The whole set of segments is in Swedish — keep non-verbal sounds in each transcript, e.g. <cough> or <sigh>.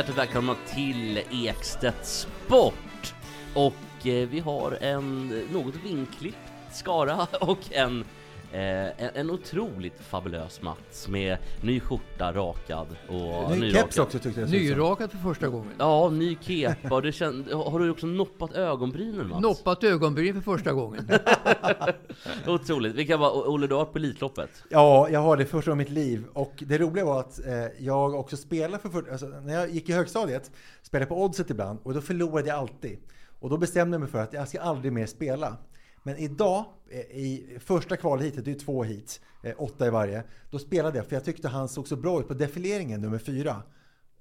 Hjärtligt välkomna till Ekstedt Sport! Och eh, vi har en något vinklippt skara <laughs> och en, eh, en, en otroligt fabulös Mats med ny skjorta, rakad och Ny keps också tyckte jag. Nyrakad för första gången. Ja, ny kepa och det känd, har du också noppat ögonbrynen Mats? Noppat ögonbryn för första gången. <laughs> Otroligt. Vi kan Olle du har på Elitloppet. Ja, jag har det första gången i mitt liv. Och det roliga var att eh, jag också spelade för för alltså, När jag gick i högstadiet spelade jag på Oddset ibland och då förlorade jag alltid. Och då bestämde jag mig för att jag ska aldrig mer spela. Men idag, eh, i första kvalheatet, det är ju två hit, eh, åtta i varje, då spelade jag för jag tyckte han såg så bra ut på defileringen, nummer fyra.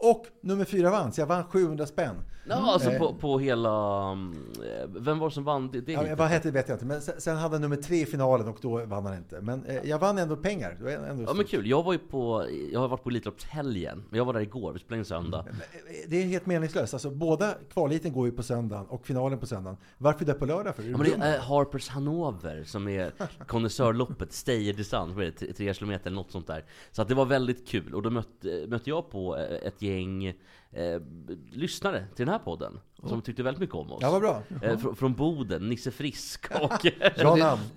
Och nummer fyra vann, så jag vann 700 spänn. Ja, alltså Eh, på, på hela... mm, eh, Vem var det som vann det, det Ja, vad hette det vet jag inte, men sen, sen hade han nummer tre i finalen och då vann han inte. Men eh, jag vann ändå pengar. Ändå Ja men kul, jag var ju på, jag har varit på Elitloppshelgen, men jag var där igår, vi spelade in söndag. Det är helt meningslöst. Alltså, båda kvalheaten går ju på söndagen och finalen på söndagen. Varför är det på lördag för? Ja, men det är eh, Harpers Hanover som är konnässörloppet, är det, tre kilometer eller något sånt där. Så att det var väldigt kul, och då mötte, mötte jag på eh, ett gäng eh, lyssnare till den här podden. Som tyckte väldigt mycket om oss. Ja, vad bra. Eh, från, från Boden, Nisse Frisk <laughs> och.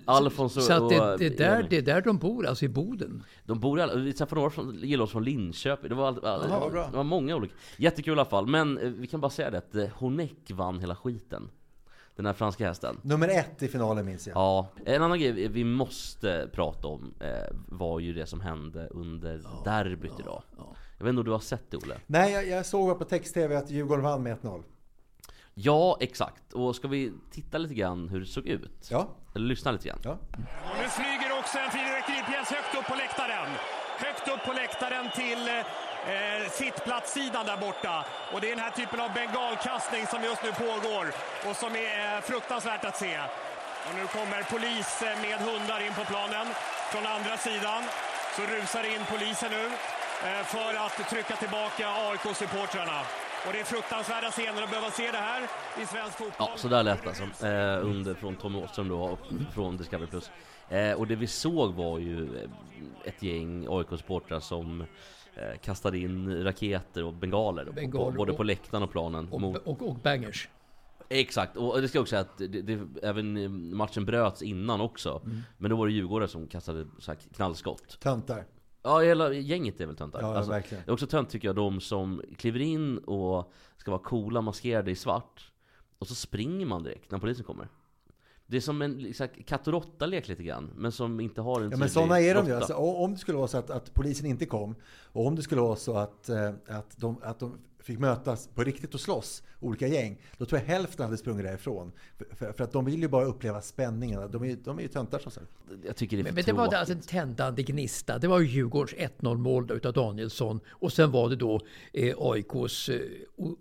Alfons och, Så att det, det, är där, det är där de bor, alltså i Boden. De bor alla, vi träffade några som gillar oss från Linköping, det var, all, all, Jaha, bra. det var många olika. Jättekul i alla fall, men eh, vi kan bara säga det att eh, Honeck vann hela skiten. Den här franska hästen. Nummer ett i finalen minns jag. Ja, en annan grej vi måste prata om eh, var ju det som hände under derbyt idag. Jag vet inte om du har sett det Olle? Nej, jag, jag såg på text-tv att Djurgården vann med 1-0. Ja, exakt. Och ska vi titta lite grann hur det såg ut? Ja. Eller lyssna lite grann? Ja. Och nu flyger också en fyrverkeripjäs högt upp på läktaren. Högt upp på läktaren till eh, sittplatssidan där borta. Och det är den här typen av bengalkastning som just nu pågår och som är eh, fruktansvärt att se. Och nu kommer polis eh, med hundar in på planen. Från andra sidan så rusar in polisen nu för att trycka tillbaka AIK-supportrarna. Och det är fruktansvärda scener att behöva se det här i svensk fotboll. Ja, så där lät det alltså. Eh, under från Tommy Åström då, och från Discovery Plus. Eh, och det vi såg var ju eh, ett gäng AIK-supportrar som eh, kastade in raketer och bengaler, på, Bengaler både och- på läktaren och planen. Och, mot, och, och bangers. exakt, och det ska jag också säga att det, det, även eh, matchen bröts innan också. Mm. Men då var det Djurgården som kastade så här knallskott. Töntar. Ja, hela gänget är väl töntar. Ja, Alltså, verkligen. det är också tönt tycker jag, de som kliver in och ska vara coola, maskerade i svart. Och så springer man direkt när polisen kommer. Det är som en liksom, katt och råtta-lek lite grann, men som inte har en Ja, men tydlig sådana är de ju. råtta. Alltså, om det skulle vara så att, att polisen inte kom och om det skulle vara så att, eh, att, de, att de fick mötas på riktigt och slåss, olika gäng, då tror jag hälften hade sprungit därifrån. För, för, för att de vill ju bara uppleva spänningen. De är, de är ju töntar som sagt. Jag tycker det är för Men, men det var alltså en tändande gnista. Det var ju Djurgårdens 1-0 mål utav Danielsson. Och sen var det då eh, AIKs, eh,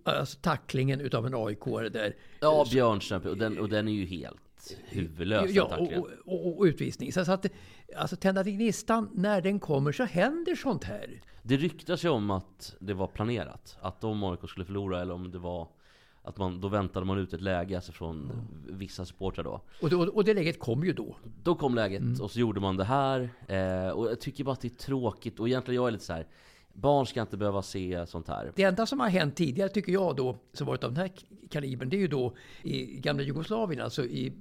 alltså tacklingen utav en aik där. Ja, Björnström, och den, och den är ju helt huvudlös den Ja, och, och, och utvisning. Så, att, alltså tändande gnistan, när den kommer så händer sånt här. Det ryktas ju om att det var planerat. Att om AIK skulle förlora eller om det var att man, då väntade man ut ett läge alltså från vissa supportrar då. Och det, och det läget kom ju då. Då kom läget Mm. och så gjorde man det här. Eh, och jag tycker bara att det är tråkigt. Och egentligen jag är lite så här. Barn ska inte behöva se sånt här. Det enda som har hänt tidigare tycker jag då, som varit av den här kalibern, det är ju då i gamla Jugoslavien, alltså i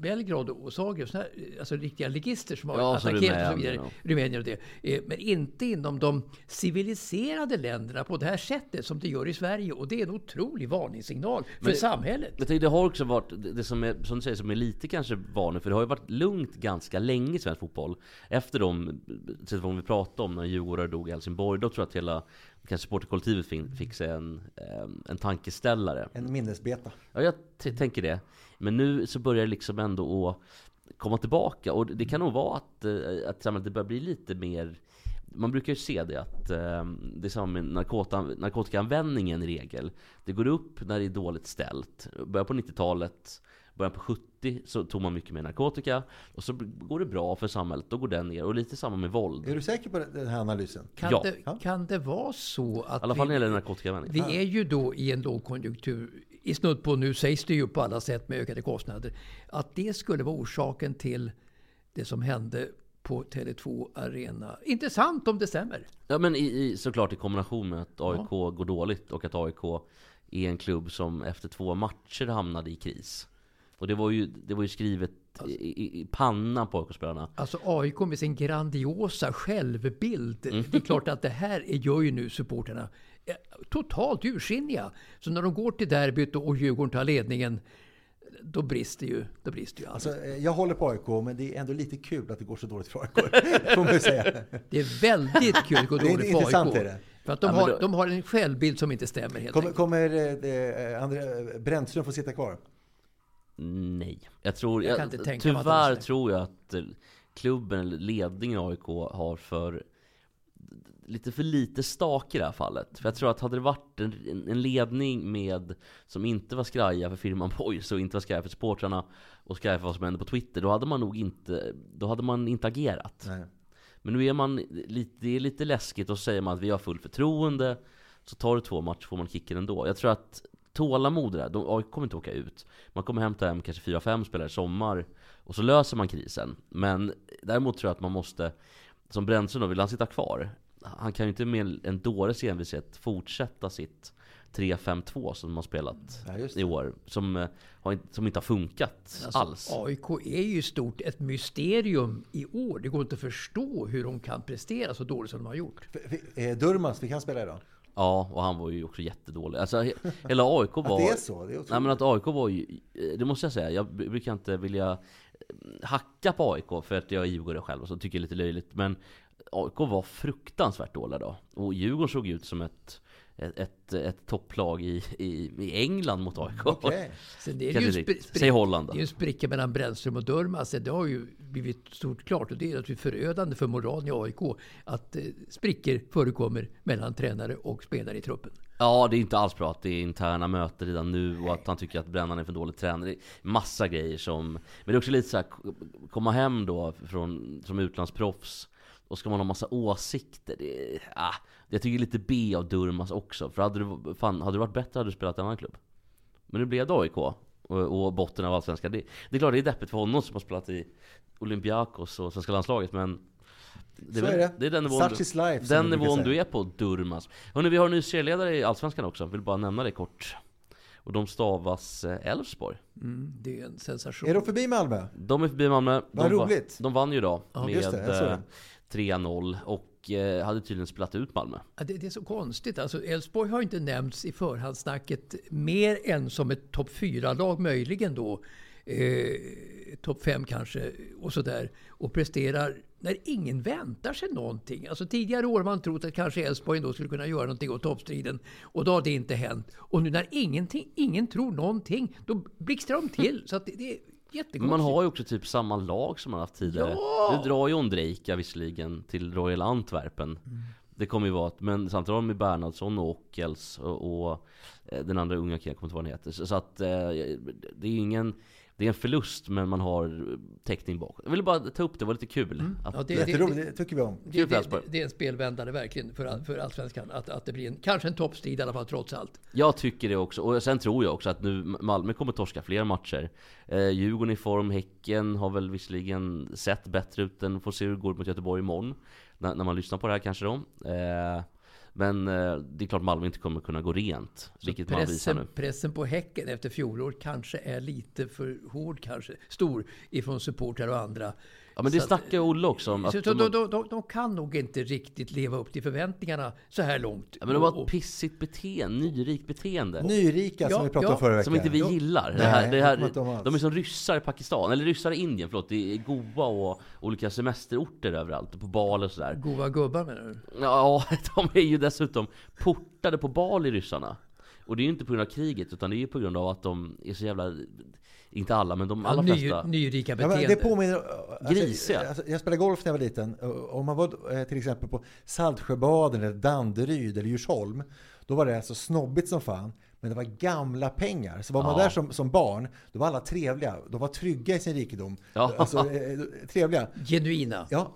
Belgrad och Zagreb, här, alltså riktiga ligister som har Ja, attackerat och så vidare. Rumänien och det. Eh, Men inte inom de civiliserade länderna på det här sättet som det gör i Sverige. Och det är en otrolig varningssignal för Men- samhället. Tänker, det har också varit, det som, är, som du säger, som är lite kanske vanligt, för det har ju varit lugnt ganska länge i svensk fotboll. Efter de situationer vi pratade om när Djurgårdare dog i Helsingborg, då tror jag att hela kanske supporterkollektivet fick, fick sig en, eh, en tankeställare. En minnesbeta. Ja, jag tänker det. Men nu så börjar det liksom ändå att komma tillbaka. Och det kan nog vara att, eh, att samhället börjar bli lite mer... Man brukar ju se det att eh, det är samma med narkota, narkotikaanvändningen i regel. Det går upp när det är dåligt ställt. Början på 90-talet, början på 70 så tog man mycket mer narkotika. Och så går det bra för samhället, då går den ner. Och lite samma med våld. Är du säker på den här analysen? Kan, Ja. det, kan det vara så att I alla fall när det vi, gäller narkotikaanvändning. vi är ju då i en lågkonjunktur, i snudd på nu sägs det ju på alla sätt med ökade kostnader, att det skulle vara orsaken till det som hände på Tele2 Arena. Intressant om det stämmer. Ja men i, i, såklart i kombination med att AIK går dåligt och att AIK är en klubb som efter två matcher hamnade i kris. Och det var ju, det var ju skrivet i, i, i pannan på AIK-spelarna. Alltså AIK med sin grandiosa självbild. Mm. Det är klart att det här gör ju nu supporterna eh, totalt ursinniga. Så när de går till derbyt och Djurgården tar ledningen, då brister ju, då brister ju allt. Alltså, eh, jag håller på AIK, men det är ändå lite kul att det går så dåligt för AIK. <laughs> Får man säga. Det är väldigt kul att <laughs> Det är dåligt för intressant, AIK. är det. För att de, Ja, har, då- de har en självbild som inte stämmer helt Kommer, kommer eh, André Brännström få sitta kvar? Nej. Jag tror, Jag jag kan inte tänka mig att tyvärr tror jag att eh, klubben, eller ledningen i AIK har för lite för lite stak i det här fallet. För jag tror att hade det varit en, en- ledning med som inte var skraja för firman Boys och inte var skraja för supportrarna och skraja för vad som hände på Twitter, då hade man nog inte, då hade man inte agerat. Nej. Men nu är man lite, det är lite läskigt och säger man att vi har full förtroende Så tar det två matcher får man kicken ändå Jag tror att tålamod där, de AIK kommer inte åka ut Man kommer hämta hem kanske 4-5 spelare i sommar Och så löser man krisen Men däremot tror jag att man måste Som Brännström då, vill han sitta kvar? Han kan ju inte med en dåres envishet fortsätta sitt 3-5-2 som de har spelat Ja, i år Som, eh, har, inte- som inte har funkat Alltså, alls AIK är ju i stort ett mysterium i år. Det går inte att förstå hur de kan prestera så dåligt som de har gjort. F- eh, Durmaz, fick han spela idag? Ja, och han var ju också jättedålig. Alltså he- hela AIK var... Att det är så? Det är. Nej men att AIK var ju... Det måste jag säga, jag br- brukar inte vilja eh, hacka på AIK för att jag är djurgårdare själv och så tycker jag det är lite löjligt. Men AIK var fruktansvärt dåliga då. Och Djurgården såg ut som ett, ett, ett, ett topplag i, i, i England mot AIK. Sen det är ju spri- Säg Holland då. Det är ju en spricka mellan Brännström och Durmaz. Det har ju blivit stort klart och det är naturligtvis förödande för moralen i AIK att eh, sprickor förekommer mellan tränare och spelare i truppen. Ja, det är inte alls bra att det är interna möten redan nu och att han tycker att Brännan är för dålig tränare. Det är massa grejer som... Men det är också lite så här, komma hem då från, som utlandsproffs och ska man ha massa åsikter. Det, är- ah, jag tycker det är lite B av Durmas också. För hade du, fan, hade du varit bättre hade du spelat i en annan klubb. Men nu blev det AIK och, och botten av Allsvenskan. Det, det är klart det är deppigt för honom som har spelat i Olympiakos och svenska landslaget men det Så väl- är det. det är den nivån, Such du, life, den nivån du är på, Durmas. Hörrni, vi har en ny serieledare i Allsvenskan också, vill bara nämna det kort. Och de stavas eh, Elfsborg. Mm, det är en sensation. Är de förbi Malmö? De är förbi Malmö. Vad de, roligt. de vann ju idag Ja, med just det, jag såg eh, det. 3-0 och eh, hade tydligen spelat ut Malmö. Ja, det, det är så konstigt. Alltså, Elfsborg har inte nämnts i förhandssnacket mer än som ett topp 4-lag möjligen då. Eh, topp 5 kanske och sådär. Och presterar när ingen väntar sig någonting. Alltså tidigare år har man trott att kanske Elfsborg ändå skulle kunna göra någonting åt toppstriden. Och då har det inte hänt. Och nu när ingenting, ingen tror någonting, då blixtrar de till. Så att det, det jättekonstigt. man har ju också typ samma lag som man haft tidigare. Ja! Nu drar ju Ondrejka visserligen till Royal Antwerpen. Det kommer ju vara ett, men samtidigt har de ju Bernhardsson och Ockels och, och eh, den andra unga killen, jag kommer inte ihåg vad han heter. Så, så att eh, det är ju ingen det är en förlust men man har täckning bak. Jag ville bara ta upp det, det var lite kul. Att, Ja, det- Jätteroligt, det tycker vi om. Det, det, det, det är en spelvändare verkligen för, för Allsvenskan. Att, att det blir en, kanske en toppstrid i alla fall trots allt. Jag tycker det också, och sen tror jag också att nu Malmö kommer torska fler matcher eh, Djurgården i form, Häcken har väl visserligen sett bättre ut än får se hur det går mot Göteborg imorgon när, när man lyssnar på det här kanske då eh, Men eh, det är klart Malmö inte kommer kunna gå rent, vilket man visar nu. Pressen, pressen på Häcken efter fjolåret kanske är lite för hård, kanske stor, ifrån supportrar och andra. Ja men det snackar ju Olle också om. Att Så de, de, de, de, kan nog inte riktigt leva upp till förväntningarna så här långt. ja, men de har ett pissigt beteende, nyrikt beteende. Nyrika som Ja, vi pratade ja. om förra veckan. Som inte vi gillar. Det Nej, här, det det här, de är som ryssar i Pakistan, eller ryssar i Indien, förlåt. Det är Goa och olika semesterorter överallt, på Bali och sådär. Goa gubbar menar du? Ja, <laughs> de är ju dessutom portade på Bali, ryssarna. Och det är ju inte på grund av kriget, utan det är ju på grund av att de är så jävla... Inte alla, men de allra Ja, ny, flesta. nyrika Ja, beteende. men det påminner... Alltså, Grisiga. Alltså, jag spelade golf när jag var liten. Och Om man var eh, till exempel på Saltsjöbaden eller Danderyd eller Djursholm. Då var det alltså snobbigt som fan. Men det var gamla pengar. Så var man Ja. där som, som barn, då var alla trevliga. De var trygga i sin rikedom. Ja. Alltså, eh, trevliga. Genuina. Ja,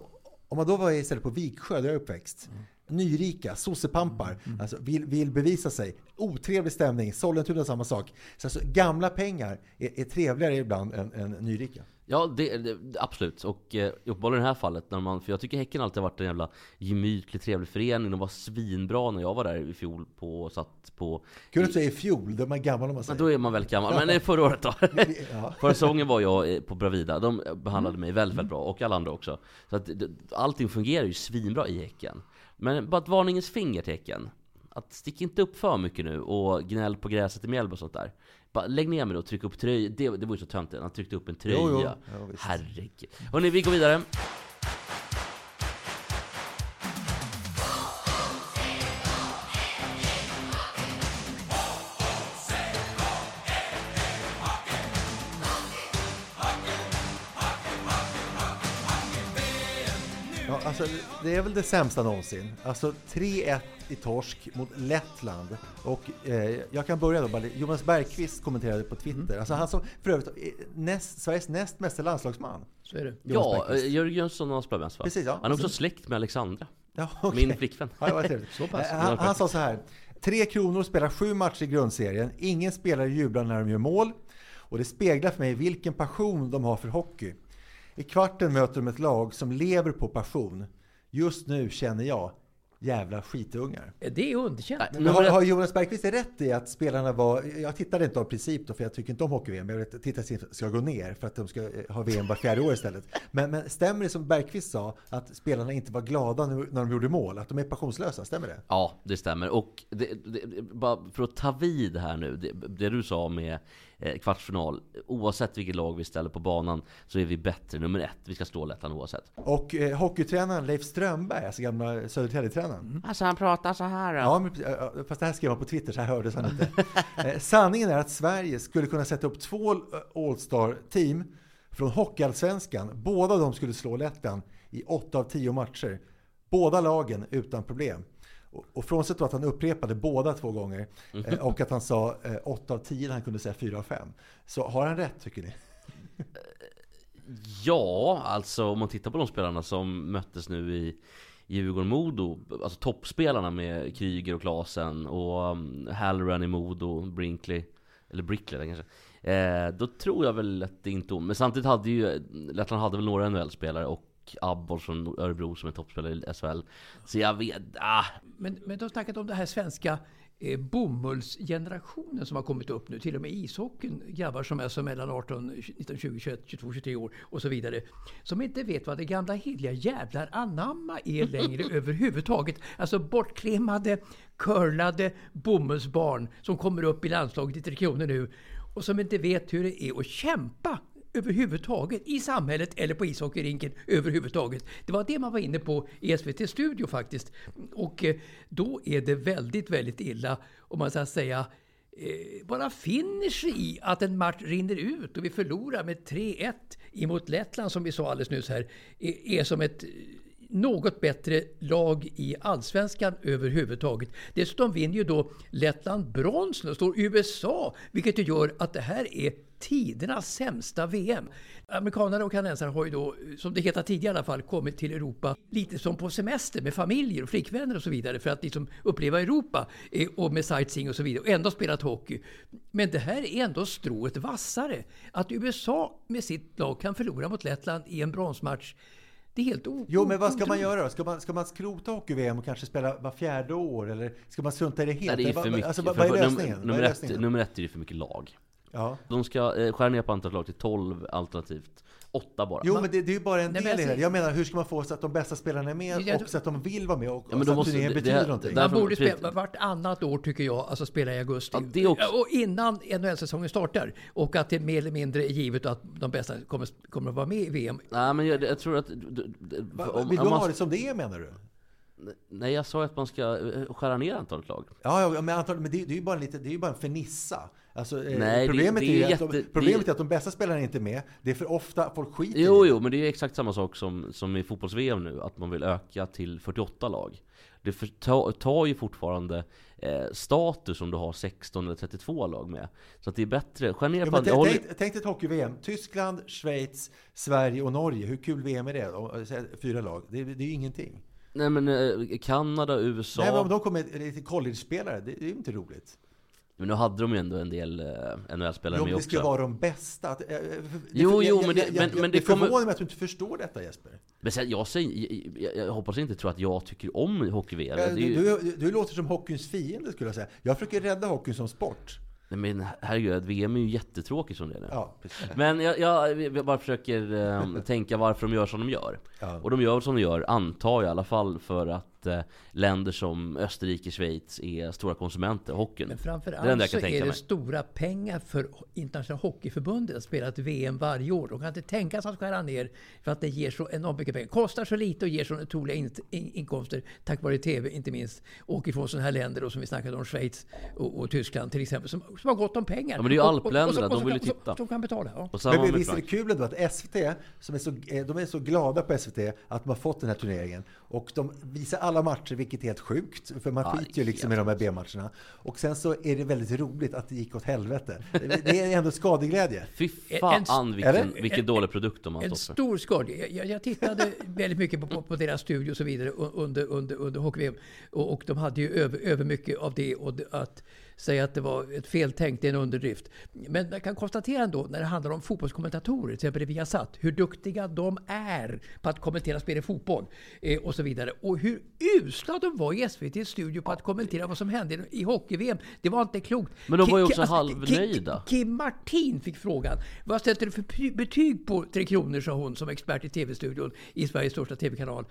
om man då var istället på Viksjö, där jag är uppväxt. Mm. Nyrika, sossepampar, alltså vill, vill bevisa sig. Otrevlig stämning, Sollentuna samma sak. Så alltså, gamla pengar är, är trevligare ibland än, än nyrika. Ja, det, det, absolut. Och eh, uppenbarligen i det här fallet, när man, för jag tycker Häcken alltid har varit en jävla gemytlig, trevlig förening. De var svinbra när jag var där i fjol på, och satt på... Kul att du säger i fjol, då är man gammal om man säger. då är man väldigt gammal. Men eh, förra året då? <laughs> Ja. <laughs> Förra säsongen var jag eh, på Bravida. De behandlade mig väldigt, väldigt bra. Och alla andra också. Så att det- allting fungerar ju svinbra i Häcken. Men bara ett varningens finger till Häcken. Att stick inte upp för mycket nu och gnäll på gräset i Mjällby och sånt där. Bara lägg ner mig då och tryck upp tröja. Det, det var ju så töntigt. Han tryckte upp en tröja. Jo, jo. Ja. Herregud. Hörni, vi går vidare. Alltså, det är väl det sämsta någonsin. Alltså 3-1 i torsk mot Lettland. Och eh, jag kan börja då. bara- Jonas Bergqvist kommenterade på Twitter. Alltså han som för övrigt är näst, Sveriges näst mesta landslagsman. Så är det. Jonas Ja, Bergqvist. eh, Jörgen Jönsson har spelat vänster va? Precis, ja. Han är också släkt med Alexandra. Ja, okej. Min flickvän. Ja, det var. <laughs> Så pass. Eh, Han, han sa så här. Tre kronor spelar sju matcher i grundserien. Ingen spelare jublar när de gör mål. Och det speglar för mig vilken passion de har för hockey. I kvarten möter de ett lag som lever på passion. Just nu känner jag, jävla skitungar. Det är underkänt. Nej, Men har, har Jonas Bergqvist rätt i att spelarna var... Jag tittade inte av princip då, för jag tycker inte om hockey-VM. Jag att tittarsiffrorna ska gå ner för att de ska eh, ha VM var fjärde år istället. Men, men stämmer det som Bergqvist sa, att spelarna inte var glada när när de gjorde mål? Att de är passionslösa? Stämmer det? Ja, det stämmer. Och det, det, bara för att ta vid här nu, det, det du sa med eh, kvartsfinal. Oavsett vilket lag vi ställer på banan så är vi bättre nummer ett. Vi ska slå Lettland oavsett. Och eh, hockeytränaren Leif Strömberg, alltså gamla Södertäljetränaren. Alltså han pratar så här. Ja, men, eh, eh, fast det här skrev han på Twitter så här hördes han inte. <laughs> Eh, Sanningen är att Sverige skulle kunna sätta upp två eh, All-Star-team från Hockeyallsvenskan. Båda de skulle slå Lettland i åtta av tio matcher. Båda lagen utan problem. Och, frånsett att han upprepade båda två gånger eh, och att han sa eh, åtta av tio när han kunde säga fyra av fem. Så har han rätt tycker ni? Ja, alltså om man tittar på de spelarna som möttes nu i Djurgården-Modo, alltså toppspelarna med Kryger och Klasen och um, Halloran i Modo, Brinkley, eller Brickley kanske. Eh, då tror jag väl att det inte Men samtidigt hade ju Lettland hade väl några NHL-spelare och Abborr från Örebro som är toppspelare i SHL. Så jag vet, ah, Men, men de har snackat om det här svenska eh, bomullsgenerationen som har kommit upp nu. Till och med ishockeyn, grabbar som är så mellan 18, 19, 20, 21, 22, 23 år och så vidare. Som inte vet vad det gamla heliga jävlar anamma är längre <laughs> överhuvudtaget. Alltså bortklimmade, curlade bomullsbarn som kommer upp i landslaget i Tre Kronor nu och som inte vet hur det är att kämpa överhuvudtaget i samhället eller på ishockeyrinken överhuvudtaget. Det var det man var inne på i SVT Studio faktiskt. Och eh, då är det väldigt, väldigt illa om man så att säga eh, bara finner sig i att en match rinner ut och vi förlorar med 3-1 emot Lettland som vi sa alldeles nyss här, är, är som ett något bättre lag i allsvenskan överhuvudtaget. Dessutom vinner ju då Lettland brons och står USA, vilket ju gör att det här är tidernas sämsta VM. Amerikanerna och kanadensarna har ju då, som det heter tidigare i alla fall, kommit till Europa lite som på semester med familjer och flickvänner och så vidare för att liksom uppleva Europa eh, och med sightseeing och så vidare och ändå spelat hockey. Men det här är ändå strået vassare. Att USA med sitt lag kan förlora mot Lettland i en bronsmatch Det är helt o- Jo, men vad ska man göra då? Ska man, ska man skrota hockey-VM och kanske spela var fjärde år? Eller ska man strunta i det helt? Nej, det är för mycket. Alltså, vad, vad är lösningen? Nummer, nummer, ett, nummer ett är det för mycket lag. Ja. De ska eh, skära ner på antalet lag till 12 alternativt 8 bara. Jo, men det, det är ju bara en Nej, men del i det. alltså- Jag menar, hur ska man få så att de bästa spelarna är med Jag- och så att de vill vara med och, Ja, men och då så att måste- turneringen det- betyder det- någonting? där- Man Därför- borde spela vartannat år tycker jag, alltså spela i augusti. Ja, det också. Och innan NHL-säsongen startar. Och att det mer eller mindre är givet att de bästa kommer, kommer att vara med i VM. Nej, men jag, jag tror att... d- d- Va, om- vill om du man- ha det som det är menar du? Nej, jag sa att man ska eh, skära ner antalet lag. Ja, ja men, antagligen, men det, det är ju bara, lite, det är ju bara en fernissa. Alltså, eh, Nej, det- problemet det är är, ju jätte- att de, det- problemet är att de bästa spelarna är inte med. Det är för ofta folk skiter i Jo, det. jo, men det är exakt samma sak som, som i fotbolls-VM nu, att man vill öka till 48 lag. Det för, ta, tar ju fortfarande eh, status om du har 16 eller 32 lag med. Så att det är bättre, skär ner Ja, på... jag tänk, tänk, ett hockey-VM. Tyskland, Schweiz, Sverige och Norge. Hur kul VM är det? Eh, Fyra lag. Det, det är ju ingenting. Nej men eh, Kanada, USA... Nej, men om de kommer lite college-spelare, det, det är ju inte roligt. Men nu hade de ju ändå en del eh, NHL-spelare Jo, med men det ska också. vara de bästa. Att, eh, eh, för- Jo, jo, men det- men- men det det kommer- förvånar mig att du inte förstår detta Jesper. Men sen, jag, säger, jag, jag, jag hoppas inte tro att jag tycker om hockey-VM. Eh, Det ju- Du, du, du låter som hockeyns fiende skulle jag säga. Jag försöker rädda hockeyn som sport. Nej, men herregud, VM är ju jättetråkigt som det är nu. Ja. <laughs> Men jag, jag, jag bara försöker eh, tänka varför de gör som de gör. Ja. Och de gör som de gör, antar jag i alla fall, för att eh, länder som Österrike, Schweiz är stora konsumenter av hockeyn. Men Det det framförallt jag så är det mig. stora pengar för Internationella Hockeyförbundet att spela ett VM varje år. De kan inte tänka sig att skära ner för att det ger så enormt mycket pengar. Kostar så lite och ger så otroliga in, in, inkomster tack vare TV inte minst. Och ifrån sådana här länder då, som vi snackade om, Schweiz och, och Tyskland till exempel, som, som har gott om pengar. Ja, men det är ju alpländerna, de vill ju titta. Som kan betala. Ja. Och Men visst är det kul ändå att SVT, som är så, eh, de är så glada på SVT att de har fått den här turneringen. Och de visar alla matcher, vilket är helt sjukt. För man skiter ju liksom i de här B-matcherna. Och sen så är det väldigt roligt att det gick åt helvete. Det- är ändå skadeglädje. Fy En- fan vilken, eller? vilken dålig produkt de har En stått för. stor skada. Jag, jag, tittade väldigt mycket på, på, på deras studio och så vidare under, under, under hockey och, och de hade ju över, över mycket av det. Och det, att säga att det var ett feltänkt är en underdrift. Men jag kan konstatera ändå när det handlar om fotbollskommentatorer, till exempel i Viasat, hur duktiga de är på att kommentera spel i fotboll eh, och så vidare. Och hur usla de var i SVTs studio på att kommentera vad som hände i hockey-VM. Det var inte klokt. Men de var ju också alltså, halvnöjda. Ki- Kim Martin fick frågan. Vad sätter du för betyg på Tre Kronor, sa hon som expert i TV-studion i Sveriges största TV-kanal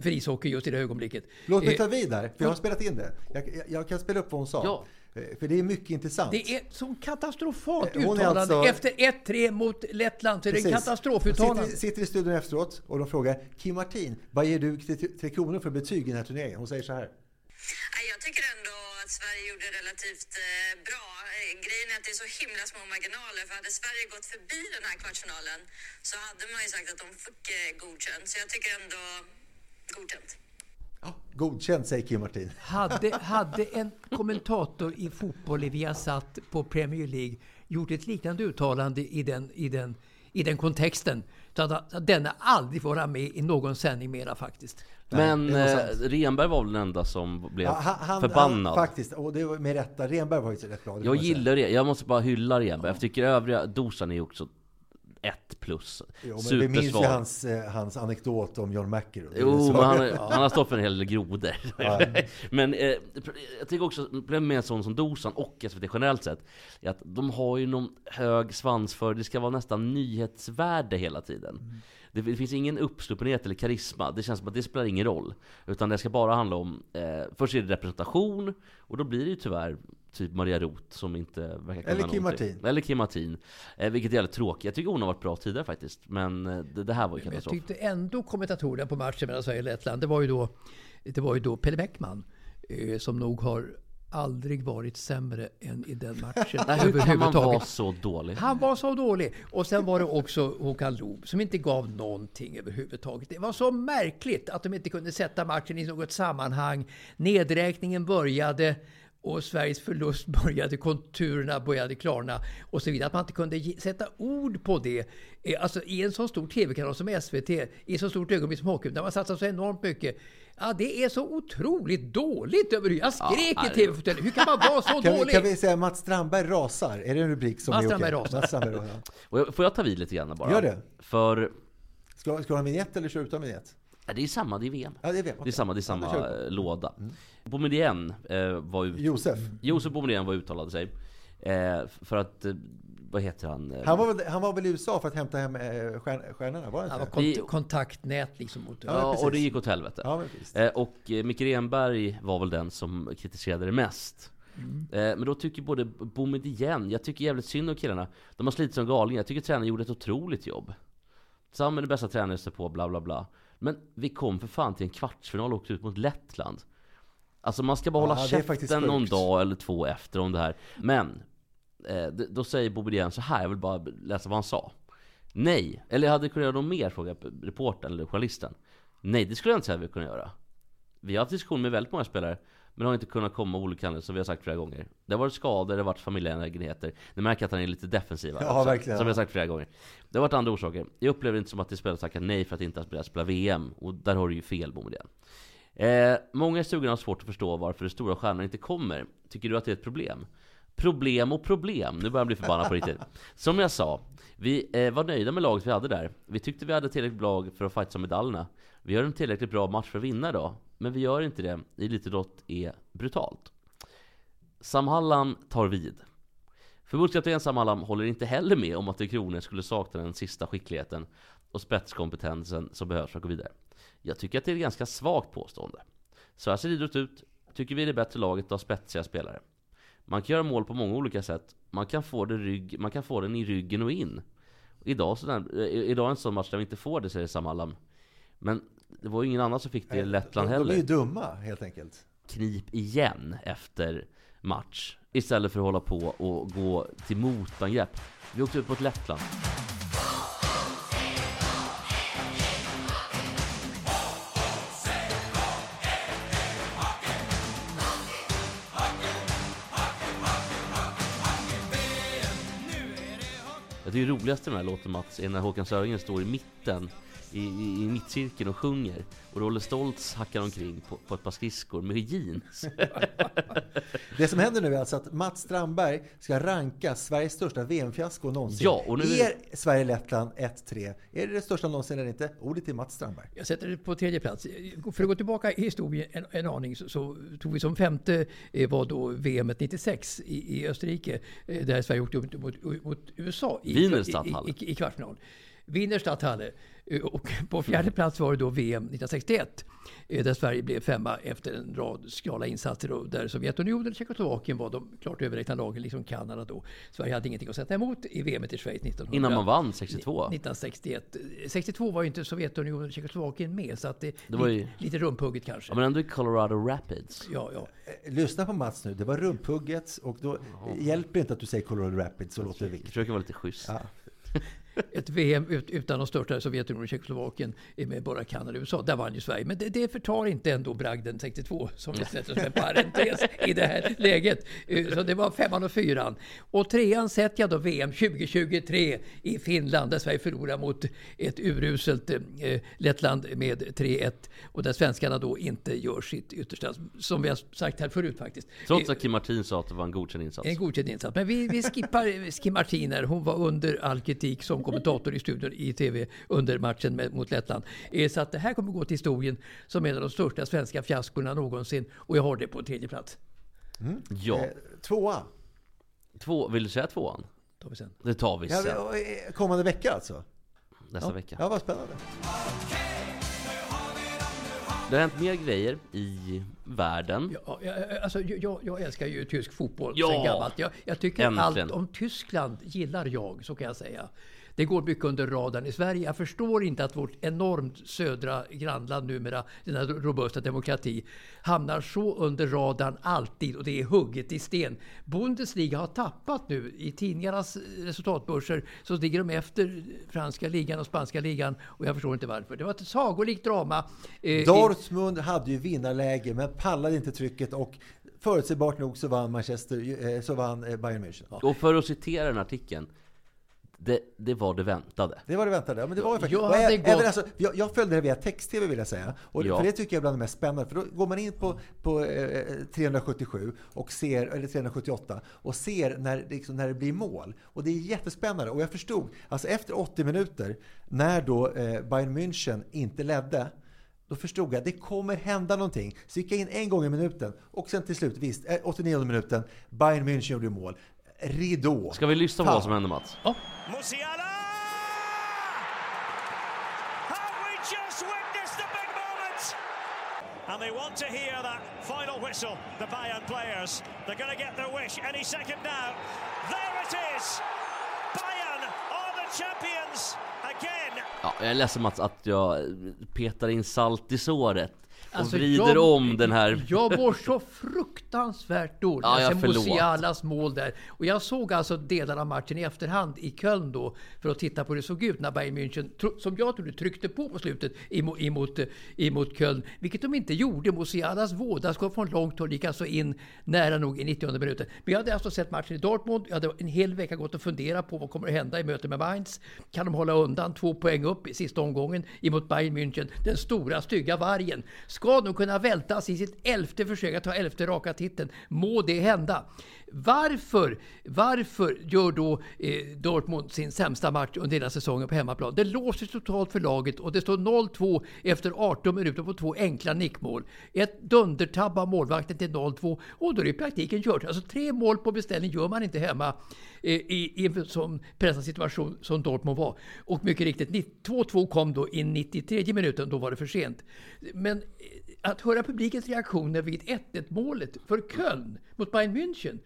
för ishockey just i det ögonblicket. Låt mig Eh, ta vid där, för jag har spelat in det. Jag, jag, jag kan spela upp vad hon sa. Ja. Eh, För det är mycket intressant. Det är så katastrofalt Eh, hon uttalande. alltså- Efter 1-3 mot Lettland så är det Precis. katastrofuttalande. Sitter, sitter i studion efteråt och de frågar Kim Martin, vad ger du till Tre Kronor för betyg i den här turneringen? Hon säger så här. Jag tycker ändå att Sverige gjorde relativt eh, bra. Grejen är att det är så himla små marginaler. För hade Sverige gått förbi den här kvartsfinalen så hade man ju sagt att de fick godkänt. Så jag tycker ändå godkänt. Ja, godkänt, säger Kim Martin. Hade, <laughs> hade en kommentator i fotboll i Viasat på Premier League gjort ett liknande uttalande i den, i den, i den kontexten så hade denna aldrig vara med i någon sändning mera faktiskt. Men eh. Renberg var väl den enda som blev Ja, han, förbannad. Han, faktiskt, och det var med rätta. Renberg var ju så rätt bra. jag gillar det, jag måste bara hylla Renberg. Jag tycker övriga, Dosan är också ett plus. Jo, men vi minns ju hans, eh, hans anekdot om John McEnroe. Jo, men han, han har stått för en hel del grodor. <laughs> men eh, jag tycker också, problemet med en sån som Dosan och SVT generellt sett, är att de har ju någon hög svans för, det ska vara nästan nyhetsvärde hela tiden. Det, det finns ingen uppsluppenhet eller karisma, det känns som att det spelar ingen roll. Utan det ska bara handla om, eh, först är det representation, och då blir det ju tyvärr typ Maria Roth som inte verkar kunna Eller Kim någonting. Martin. Eller Kim Martin. Eh, vilket är jävligt tråkigt. Jag tycker hon har varit bra tidigare faktiskt. Men eh, det, det här var ju Men jag katastrof. tyckte ändå kommentatorerna på matchen mellan Sverige och Lettland, det var ju då, det var ju då Pelle Bäckman eh, som nog har aldrig varit sämre än i den matchen <laughs> Nej, hur kan man vara så dålig? Han var så dålig. Och sen var det också Håkan Loob som inte gav någonting överhuvudtaget. Det var så märkligt att de inte kunde sätta matchen i något sammanhang. Nedräkningen började och Sveriges förlust <laughs> började, konturerna började klarna och så vidare. Att man inte kunde ge, sätta ord på det. Eh, Alltså i en så stor TV-kanal som SVT, i ett så stort ögonblick som Hockey, där man satsar så enormt mycket. Ja, det är så otroligt dåligt. Jag skrek Ja, i TV-fåtöljen. Hur kan man <laughs> vara så Kan, vi- dålig? kan vi säga Mats Strandberg rasar? Är det en rubrik som Mats är okej? Rasar. Mats Strandberg rasar. Får jag ta vid lite grann bara? Gör det. För Ska, ska du ha en vignett eller köra utan vignett? Ja, Det är samma, det är VM. Ja, det är VM. Det är samma, det är Ja, samma kör vi. Mm. låda. Boumedienne eh, var ju... Josef. Josef Boumedienne var uttalade sig. Eh, för att, eh, vad heter han? Han var, väl, han var väl i USA för att hämta hem eh, stjärn, stjärnorna? Var det Han var kont kontaktnät liksom mot... Ja, Ja, och det gick åt helvete. Ja. Eh, och eh, Micke Renberg var väl den som kritiserade det mest. Mm. Men då tycker både Boumedienne, jag tycker jävligt synd om killarna. De har slitit som galningar. Jag tycker tränaren gjorde ett otroligt jobb. Sam är den bästa tränaren sig på, bla bla bla. Men vi kom för fan till en kvartsfinal och åkte ut mot Lettland. Alltså man ska bara Ja, hålla faktiskt käften någon dag eller två efter om det här. Men, eh, då säger Boumedienne så här, jag vill bara läsa vad han sa. Nej, eller jag hade kunnat göra något mer, frågar reportern eller journalisten. Nej, det skulle jag inte säga att vi kunde göra. Vi har haft diskussion med väldigt många spelare Men har inte kunnat komma av olika anledningar som vi har sagt flera gånger. Det har varit skador, det har varit familjeangelägenheter Ni märker att han är lite defensiv Ja, också, verkligen. Som vi har sagt flera gånger. Det har varit andra orsaker. Jag upplever inte som att det spelar tackat nej för att inte spela, spela VM Och där har du ju fel Boumedienne eh, Många i stugan har svårt att förstå varför de stora stjärnorna inte kommer. Tycker du att det är ett problem? Problem och problem, nu börjar jag bli förbannad på riktigt. <laughs> Som jag sa, vi eh, var nöjda med laget vi hade där. Vi tyckte vi hade tillräckligt bra lag för att fighta om medaljerna. Vi gör en tillräckligt bra match för att vinna idag men vi gör inte det, elitidrott är brutalt Sam Hallam tar vid Förbundskapten Sam Hallam håller inte heller med om att Tre Kronor skulle sakna den sista skickligheten och spetskompetensen som behövs för att gå vidare. Jag tycker att det är ett ganska svagt påstående. Så här ser idrott ut. Tycker vi är det bättre laget att ha spetsiga spelare. Man kan göra mål på många olika sätt. Man kan få, det rygg, man kan få den i ryggen och in. Idag, sådär, eh, idag är en sån match där vi inte får det, säger Sam Hallam. Men det var ju ingen annan som fick det i Lettland de, de är heller. ju dumma helt enkelt. knip igen efter match Istället för att hålla på och gå till motangrepp. Vi åkte ut mot Lettland. Jag tycker det roligaste med den här låten Mats är när Håkan Söringen står i mitten i, i, i mittcirkeln och sjunger och Rolle Stoltz hackar omkring på, på ett par skridskor med jeans <laughs> Det som händer nu är alltså att Mats Strandberg ska ranka Sveriges största VM-fiasko någonsin. Ja, och nu är- Sverige-Lettland 1-3? Är det det största någonsin eller inte? Ordet till Mats Strandberg. Jag sätter det på tredje plats. För att gå tillbaka i historien en, en aning så, så tog vi som femte eh, var då VM 96 i, i Österrike eh, där Sverige åkte upp mot, mot USA i, i, i, i kvartsfinal. Wiener Stadthalle. Eh, Och på fjärde plats var det då VM 1961 eh, där Sverige blev femma efter en rad skrala insatser och där Sovjetunionen och Tjeckoslovakien var de klart överlägsna lagen, liksom Kanada då. Sverige hade ingenting att sätta emot i VM i Schweiz 1900. Innan man vann 62 1961. 62 var ju inte Sovjetunionen och Tjeckoslovakien med så att det, Det var ju- lite, rumphugget kanske. Ja men ändå i Colorado Rapids Ja, ja. Eh, Lyssna på Mats nu. Det var rumphugget och då hjälper det inte att du säger Colorado Rapids så låter det Jag viktigt. försöker vara lite schysst Ja. <laughs> Ett VM ut, utan de största Sovjetunionen och Tjeckoslovakien eh, med bara Kanada och USA. Där vann ju Sverige. Men det, det förtar inte ändå bragden 62 som vi sätter som en parentes i det här läget. Eh, Så det var femman och fyran. Och trean sätter jag då VM 2023 i Finland där Sverige förlorar mot ett uruselt eh, Lettland med 3-1 och där svenskarna då inte gör sitt yttersta. Som vi har sagt här förut faktiskt. Trots att Kim Martin sa att det var en godkänd insats En godkänd insats. Men vi, vi skippar Kim Martiner. Hon var under all kritik som kommentator i studion i TV under matchen med, mot Lettland. Eh, Så att det här kommer gå till historien som en av de största svenska fiaskorna någonsin. Och jag har det på tredje plats. Ja, Eh, Tvåa. två, vill du säga tvåan? Tar vi sen. Det tar vi Ja, sen, eh, kommande vecka alltså? nästa vecka Ja, vad spännande. Det har hänt mer grejer i världen Ja, jag, alltså, jag, jag älskar ju tysk fotboll Ja! sen gammalt. Jag, jag tycker Äntligen. allt om Tyskland gillar jag, så kan jag säga. Det går mycket under radarn i Sverige. Jag förstår inte att vårt enormt södra grannland numera, denna robusta demokrati, hamnar så under radarn alltid och det är hugget i sten. Bundesliga har tappat nu. I tidningarnas resultatbörser så ligger de efter franska ligan och spanska ligan och jag förstår inte varför. Det var ett sagolikt drama. eh, Dortmund hade ju vinnarläge men pallade inte trycket och förutsägbart nog så vann Manchester, eh, så vann eh, Bayern München. Och för att citera den artikeln det, det var det väntade. Det var det väntade. Ja, men det var ju faktiskt. Jag hade ä- gått- alltså, jag, jag följde det via text-tv vill jag säga. Och Ja. För det tycker jag är bland det mest spännande. För då går man in på, på eh, 377 och ser, eller 378 och ser när, liksom, när det blir mål. Och det är jättespännande. Och jag förstod, alltså efter 80 minuter, när då eh, Bayern München inte ledde, då förstod jag att det kommer hända någonting. Så gick jag in en gång i minuten och sen till slut, visst, eh, 89 minuten, Bayern München gjorde mål. Ridå. Ska vi lyssna på Fan. vad som hände Mats? Musiala! Have we just witnessed the big moment? And they want to hear that final whistle, the Bayern players. They're going to get their wish any second now. There it is! Bayern are the champions again! Ja, jag är ledsen Mats att jag petar in salt i såret och Alltså, vrider jag- om den här... Jag var så fruktansvärt dålig. Ja, ja, jag. Musialas mål där. Och jag såg alltså delar av matchen i efterhand i Köln då för att titta på hur det såg ut när Bayern München, som jag trodde, tryckte på på slutet emot, emot, eh, emot Köln. Vilket de inte gjorde. Musialas vådaskott från långt håll gick alltså in nära nog i 90 minuten. Men jag hade alltså sett matchen i Dortmund. Jag hade en hel vecka gått och funderat på vad kommer att hända i mötet med Mainz. Kan de hålla undan två poäng upp i sista omgången emot Bayern München? Den stora stygga vargen. Ska de kunna vältas i sitt elfte försök att ta elfte raka titeln? Må det hända. Varför, varför gör då eh, Dortmund sin sämsta match under hela säsongen på hemmaplan? Det låser totalt för laget och det står 0-2 efter 18 minuter på två enkla nickmål. Ett dundertabb av målvakten till 0-2 och då är det i praktiken kört. Alltså tre mål på beställning gör man inte hemma eh, i, i en sån pressad situation som Dortmund var. Och mycket riktigt, 2-2 kom då i 93 minuten, då var det för sent. Men att höra publikens reaktioner vid 1-1 målet för Köln mot Bayern München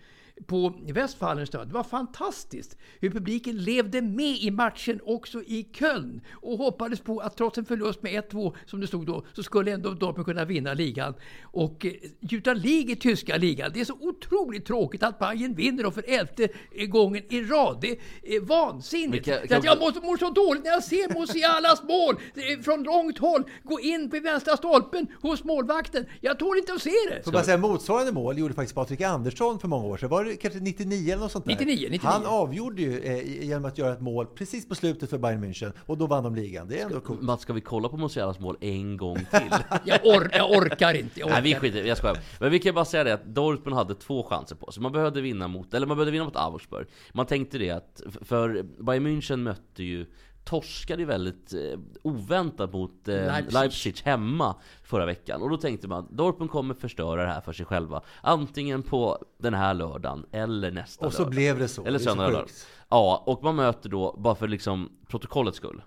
på Westfalenstad. Det var fantastiskt hur publiken levde med i matchen också i Köln och hoppades på att trots en förlust med 1-2 som det stod då så skulle ändå Dortmund kunna vinna ligan och eh, gjuta lig i tyska ligan. Det är så otroligt tråkigt att Bayern vinner och för elfte gången i rad. Det är vansinnigt. Men kan- jag mår, mår så dåligt när jag ser Musialas mål från långt håll gå in på vänstra stolpen hos målvakten. Jag tål inte att se det. Får bara säga, motsvarande mål gjorde faktiskt Patrik Andersson för många år sedan. Var det kanske 99 eller något sånt där? 99, 99. Han avgjorde ju eh, genom att göra ett mål precis på slutet för Bayern München och då vann de ligan. Det är ändå coolt. Mats, ska vi kolla på Musialas mål en gång till? <laughs> Jag, or, jag orkar inte. Jag orkar. Nej vi skiter jag skojar. Men vi kan bara säga det att Dortmund hade två chanser på sig. Man behövde vinna mot, eller man behövde vinna mot Augsburg. Man tänkte det att, för Bayern München mötte ju Torskade ju väldigt eh, oväntat mot eh, Leipzig. Leipzig. hemma förra veckan. Och då tänkte man Dortmund kommer förstöra det här för sig själva. Antingen på den här lördagen eller nästa Och så lördag. blev det så. Eller Det är så söndag lördag. Ja, och man möter då, bara för liksom protokollets skull.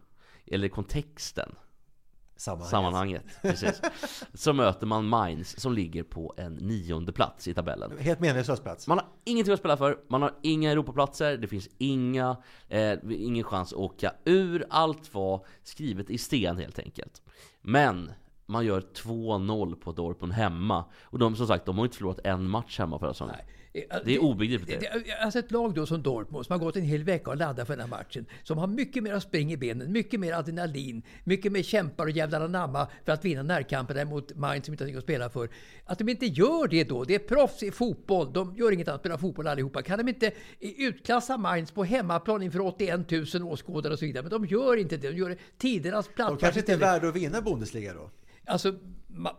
Eller kontexten Sammanhanget. sammanhanget. Precis. <laughs> Så möter man Mainz som ligger på en nionde plats i tabellen. Helt meningslös plats. Man har ingenting att spela för, man har inga Europaplatser, det finns inga, eh, ingen chans att åka ur. Allt var skrivet i sten helt enkelt. Men man gör 2-0 på Dortmund hemma. Och de som sagt, de har inte förlorat en match hemma förra säsongen. Det är obegripligt. Det, det, alltså ett lag då som Dortmund som har gått en hel vecka och laddat för den här matchen. Som har mycket mer spring i benen, mycket mer adrenalin, mycket mer kämpar och jävlar anamma för att vinna närkamperna mot Mainz som inte har någonting att spela för. Att de inte gör det då, det är proffs i fotboll, de gör inget annat än spela fotboll allihopa. Kan de inte eh, utklassa Mainz på hemmaplan inför 81 000 åskådare och så vidare? Men de gör inte det, de gör tidernas De plattmatch kanske inte är värda att vinna Bundesliga då? Alltså,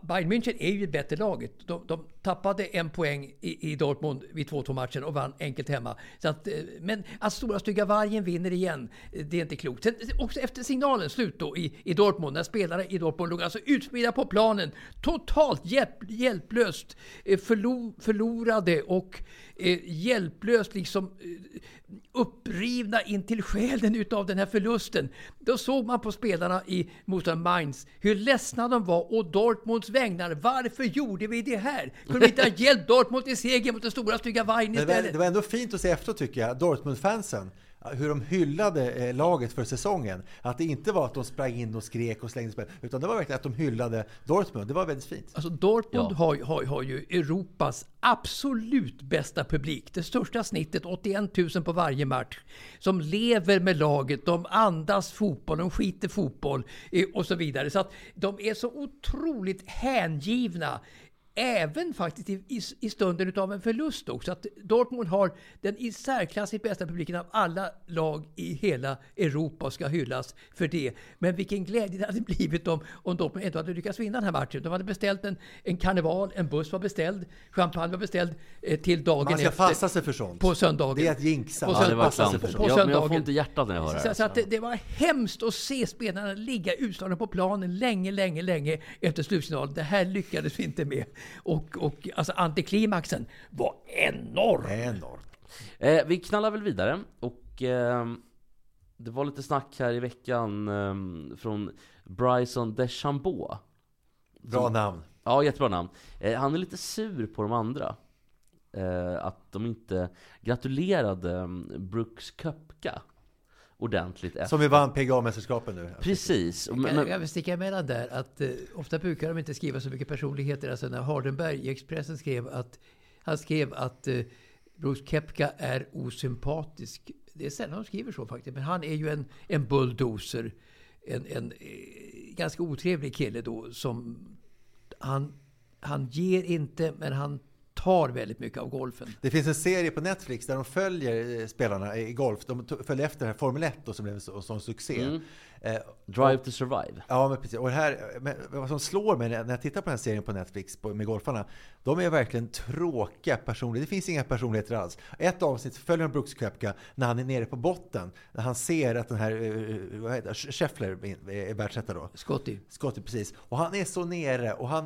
Bayern München är ju det bättre laget. De, de tappade en poäng i, i Dortmund vid 2-2 matchen och vann enkelt hemma. Så att, eh, men att stora stygga vargen vinner igen, eh, det är inte klokt. Sen, också efter signalen slut då i, i Dortmund, när spelare i Dortmund låg alltså utspridda på planen, totalt hjälp, hjälplöst eh, förlo, förlorade och eh, hjälplöst liksom upprivna in till själen utav den här förlusten. Då såg man på spelarna i motståndaren Mainz hur ledsna de var och Dortmunds vägnar. Varför gjorde vi det här? Kunde vi inte ha hjälpt Dortmund till seger mot den stora stygga vargen Men det, var, istället? det var ändå fint att se efteråt tycker jag, Dortmund-fansen. Hur de hyllade eh, laget för säsongen. Att det inte var att de sprang in och skrek och slängde spel. Utan det var verkligen att de hyllade Dortmund. Det var väldigt fint. Alltså Dortmund Ja. har, har, har ju Europas absolut bästa publik. Det största snittet, 81 000 på varje match. Som lever med laget, de andas fotboll, de skiter fotboll eh, och så vidare. Så att de är så otroligt hängivna Även faktiskt i, i, i stunden av en förlust också. Att Dortmund har den i särklassigt bästa publiken av alla lag i hela Europa och ska hyllas för det. Men vilken glädje det hade blivit om, om Dortmund ändå hade lyckats vinna den här matchen. De hade beställt en, en karneval, en buss var beställd, champagne var beställd eh, till dagen Man ska efter. passa sig för sånt. På söndagen. Det är att jinxa. På Ja, det var Passa sig för sånt. på Ja, men jag får söndagen. inte hjärtat när jag hör det Så, här. så att det, det var hemskt att se spelarna ligga utslagna på planen länge, länge, länge efter slutsignalen. Det här lyckades vi inte med. Och, och alltså antiklimaxen var enorm. Enormt. Eh, vi knallar väl vidare och eh, det var lite snack här i veckan eh, från Bryson DeChambeau. Bra namn. Ja, jättebra namn. Eh, han är lite sur på de andra. Eh, att de inte gratulerade um, Brooks Köpka ordentligt efter. Som vi vann PGA-mästerskapen nu. Precis. Och- Jag, Men, jag vill sticka emellan där att eh, ofta brukar de inte skriva så mycket personligheter. Alltså när Hardenberg i Expressen skrev att han skrev att eh, Bruce Kepka är osympatisk. Det är sällan de skriver så faktiskt. Men han är ju en, en bulldozer. En, en eh, ganska otrevlig kille då som han, han ger inte men han tar väldigt mycket av golfen. Det finns en serie på Netflix där de följer eh, spelarna i golf. De följer efter den här Formel 1 då, som blev en så- sån succé. Mm. Eh, Drive to survive. Ja, men precis. Och här, men vad som slår mig när jag tittar på den här serien på Netflix på, med golfarna, de är verkligen tråkiga personligheter. Det finns inga personligheter alls. Ett avsnitt följer de Brooks Koepka när han är nere på botten. När han ser att den här, eh, vad heter det, Scheffler är världsetta då. Scotty. Scotty, precis. Och han är så nere och han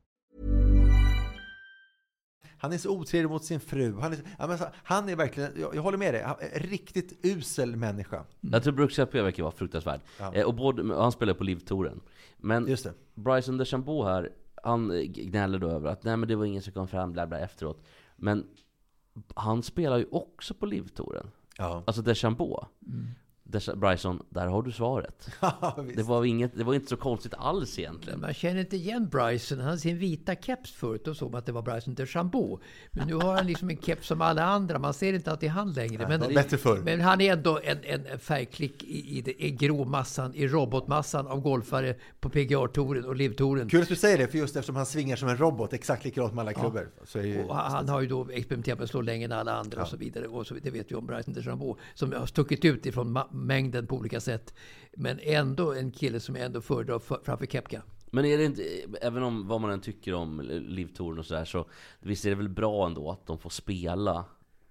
Han är så otrevlig mot sin fru. Han är, så- han är verkligen, jag, jag håller med dig, han är en riktigt usel människa. Jag tror Brooks Koepka verkar vara fruktansvärd. Ja. Eh, och både, han spelar på Liv-touren. Men Just det. Bryson DeChambeau här, han eh, gnäller då över att nej men det var ingen som kom fram bla bla efteråt. Men han spelar ju också på Liv-touren. Ja. Alltså DeChambeau. Decha- Bryson, där har du svaret. <laughs> visst. Det var, inget, det var inte så konstigt alls egentligen. Man känner inte igen Bryson. Han hade sin vita keps förut och såg man att det var Bryson DeChambeau. Men nu har han liksom en keps som alla andra. Man ser inte att det är han längre. Men, bättre förr. men han är ändå en, en färgklick i, i, det, i gråmassan, i robotmassan av golfare på PGA-touren och LIV-touren. Kul att du säger det, för just eftersom han svingar som en robot, exakt likadant med alla klubbor. Är ju, han han har ju då experimenterat med att slå längre än alla andra och så vidare. Och så, det vet vi om Bryson DeChambeau. Som har stuckit ut ifrån ma- mängden på olika sätt. Men ändå en kille som jag ändå föredrar för, framför Kepka. Men är det inte, även om vad man än tycker om Liv-touren och sådär så Visst är det väl bra ändå att de får spela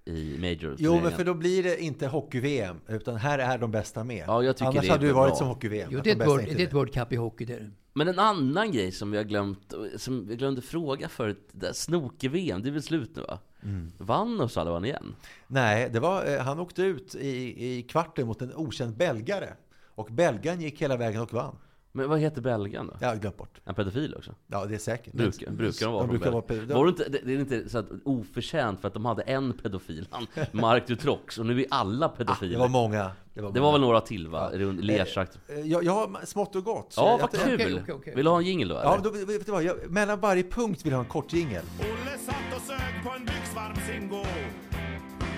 i major Jo, men för då blir det inte hockey-VM, utan här är de bästa med. Ja, jag tycker Annars det är hade det ju bra. varit som hockey-VM. Jo, det är de ett World, inte det är ett. World Cup i hockey. Det är det. Men en annan grej som vi har glömt, som vi glömde fråga förut, snoke-VM, det är väl slut nu va? Mm. Vann O'Sullivan igen? Nej, det var, eh, han åkte ut i, i kvarten mot en okänd belgare. Och belgaren gick hela vägen och vann. Men vad heter belgaren då? Jag har glömt bort. En pedofil också? Ja, det är säkert. Brukar, brukar de vara de brukar vara Var det inte, det, är inte så att oförtjänt för att de hade en pedofil, han, <laughs> Mark Dutrox, och nu är alla pedofiler. Ah, Det var många. Det var, Det var väl några till va? Runt Lersakt. Eh, Jag, jag har smått och gott. Ja, vad kul! okej, okej, okej. Vill du ha en jingle då? Ja, eller? då, vet du vad? Jag, mellan varje punkt vill jag ha en kort jingel. Olle satt och sög på en byxvarm Zingo.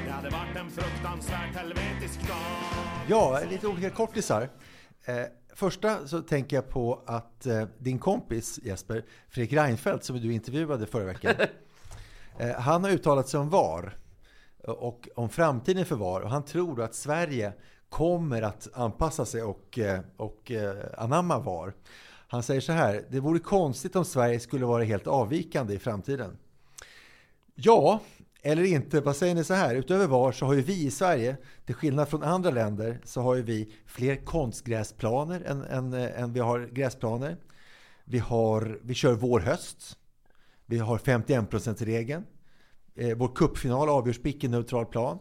Det hade varit en fruktansvärt helvetisk dag. Ja, lite olika kortisar. Eh, första så tänker jag på att eh, din kompis Jesper, Fredrik Reinfeldt, som du intervjuade förra veckan, <laughs> eh, han har uttalat sig om VAR och om framtiden för VAR. Och han tror att Sverige kommer att anpassa sig och, eh, och eh, anamma VAR. Han säger så här, det vore konstigt om Sverige skulle vara helt avvikande i framtiden. Ja, eller inte. Vad säger ni så här? Utöver VAR så har ju vi i Sverige, till skillnad från andra länder, så har ju vi fler konstgräsplaner än, än, än vi har gräsplaner. Vi, har, vi kör vår-höst. Vi har 51%-regeln. Eh, vår cupfinal avgörs på icke-neutral plan.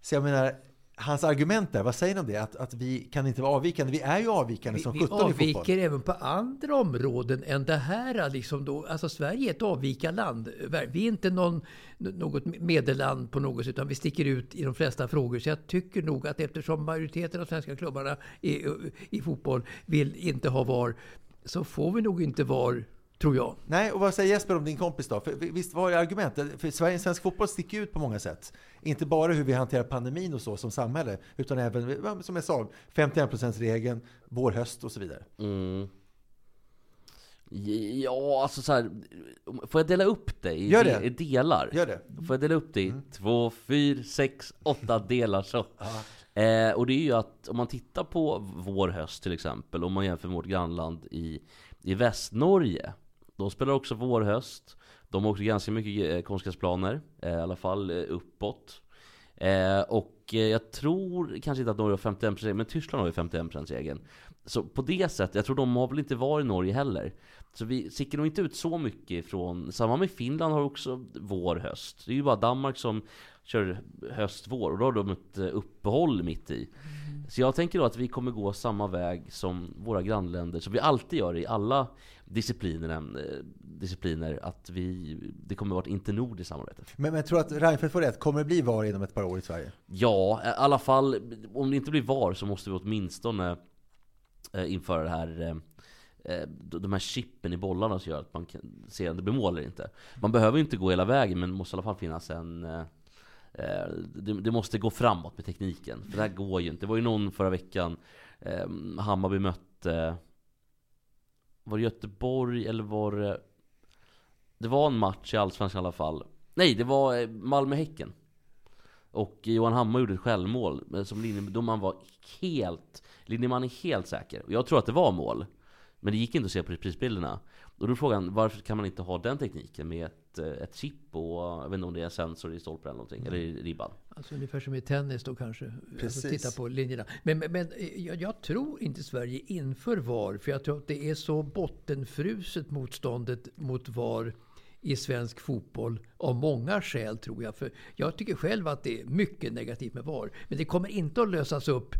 Så jag menar, hans argument där, vad säger ni om det? Att, att vi kan inte vara avvikande. Vi är ju avvikande Vi, som vi 17 i fotboll. avviker även på andra områden än det här. Liksom då. Alltså Sverige är ett avvikarland. Vi är inte någon, något medelland på något sätt, utan vi sticker ut i de flesta frågor. Så jag tycker nog att eftersom majoriteten av svenska klubbarna i, i fotboll vill inte ha VAR, så får vi nog inte VAR, tror jag. Nej, och vad säger Jesper om din kompis då? För, visst var det argumentet? För Sverige, svensk fotboll sticker ut på många sätt. Inte bara hur vi hanterar pandemin och så som samhälle, utan även, som jag sa, 51%-regeln, vår höst och så vidare. Mm. Ja, alltså så här. Får jag dela upp det i, Gör det. i delar? Gör det. Får jag dela upp det i två, fyra, sex, åtta <laughs> delar så? Eh, och det är ju att om man tittar på vår höst till exempel, om man jämför med vårt grannland i, i Västnorge. De spelar också vår höst. De har också ganska mycket eh, konstgräsplaner, eh, i alla fall eh, uppåt. Eh, och eh, jag tror kanske inte att Norge har 51% men Tyskland har ju 51% regeln. Så på det sättet, jag tror de har väl inte varit i Norge heller. Så vi sticker nog inte ut så mycket ifrån, samma med Finland har också vår höst. Det är ju bara Danmark som kör höst, vår och då har de ett eh, uppehåll mitt i. Så jag tänker då att vi kommer gå samma väg som våra grannländer, som vi alltid gör i alla disciplinerna, eh, discipliner, att vi, det kommer vara ett internordiskt samarbete. Men, men jag tror att Reinfeldt får rätt. Kommer det bli VAR inom ett par år i Sverige? Ja, i alla fall om det inte blir VAR så måste vi åtminstone eh, införa det här eh, de här chippen i bollarna som gör att man kan se om det blir mål eller inte. Man behöver inte gå hela vägen men det måste i alla fall finnas en det, måste gå framåt med tekniken. För det här går ju inte. Det var ju någon förra veckan Hammarby mötte var det Göteborg eller var det Det var en match i Allsvenskan i alla fall Nej, det var eh, Malmö-Häcken och Johan Hammar gjorde ett självmål eh, som linjedomaren var helt Linjeman är helt säker. Och jag tror att det var mål. Men det gick inte att se på prisbilderna. Och då är frågan, varför kan man inte ha den tekniken med ett, ett chip och jag vet inte om det är en sensor i stolpen eller någonting, eller i ribban? Alltså ungefär som i tennis då kanske. Precis. Alltså titta på linjerna. Men, men, men jag, jag tror inte Sverige inför VAR. För jag tror att det är så bottenfruset motståndet mot VAR i svensk fotboll av många skäl tror jag. För jag tycker själv att det är mycket negativt med VAR. Men det kommer inte att lösas upp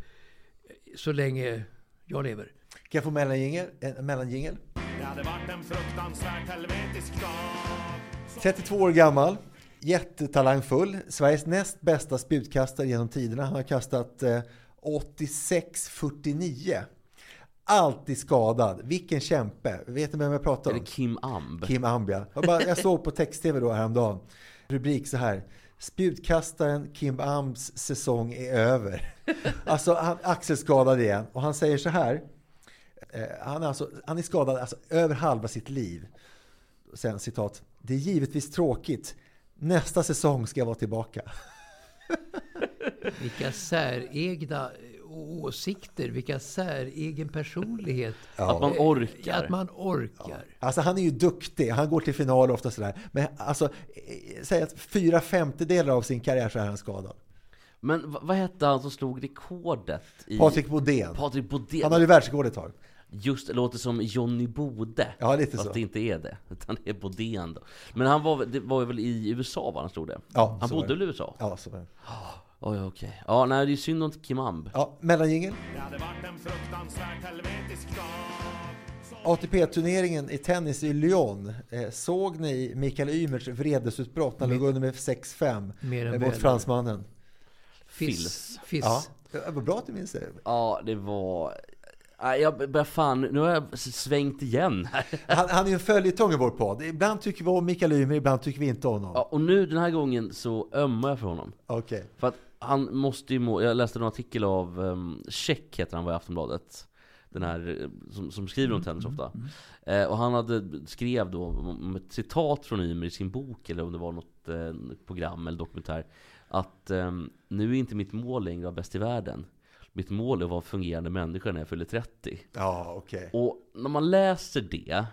så länge jag lever. Kan jag få mellangingel? En? Det hade varit en fruktansvärt helvetisk dag 32 år gammal, jättetalangfull, Sveriges näst bästa spjutkastare genom tiderna. Han har kastat eh, 86-49. Alltid skadad. Vilken kämpe. Vet ni vem jag pratar Är om? det Kim Amb? Kim Ambia. Jag, bara, jag såg på text-tv då häromdagen. Rubrik så här. Spjutkastaren Kim Ambs säsong är över. Alltså han axelskadad igen. Och han säger så här. Eh, han, är alltså, han är skadad alltså, över halva sitt liv. Sen citat. Det är givetvis tråkigt. Nästa säsong ska jag vara tillbaka. <laughs> Vilka säregna åsikter, vilka säregen personlighet. Att man orkar. Att man orkar. Alltså han är ju duktig. Han går till final ofta sådär. Men alltså, eh, säg att fyra femtedelar av sin karriär så är han skadad. Men vad hette han som slog rekordet? I... Patrik Bodén. Patrik Bodén. Han hade ju världsrekord ett tag. Just låter som Johnny Bode. Ja, lite Fast så. det inte är det. Utan det är Bodén då. Men han var, det var väl i USA var han slog det? Ja, han bodde väl i USA? Ja, så var det. <gasps> Oj, okej. Ja, nej det är synd om Kim Amb. Ja, mellangingel. Det hade varit en fruktansvärt helvetisk dag ATP-turneringen i tennis i Lyon. Eh, såg ni Mikael Ymerts vredesutbrott när han låg under med 6-5 Mer än eh, mot fransmannen? Fils. Fiss. Ja, det var bra att du minns det. Ja, det var... Jag börjar fan... Nu har jag svängt igen. <laughs> Han, han är en följetong i vår podd. Ibland tycker vi om Mikael Ymer, ibland tycker vi inte om honom. Ja, och nu den här gången så ömmar jag för honom. Okej. För att han måste ju må... Jag läste en artikel av um, Check heter han var i Aftonbladet. Den här eh, som, som skriver om tennis ofta. Eh, och han hade, skrev då om ett citat från Ymer i sin bok, eller om det var något eh, program eller dokumentär. Att ehm, nu är inte mitt mål längre att vara bäst i världen. Mitt mål är att vara en fungerande människa när jag fyller 30. Ja, okej. Och när man läser det,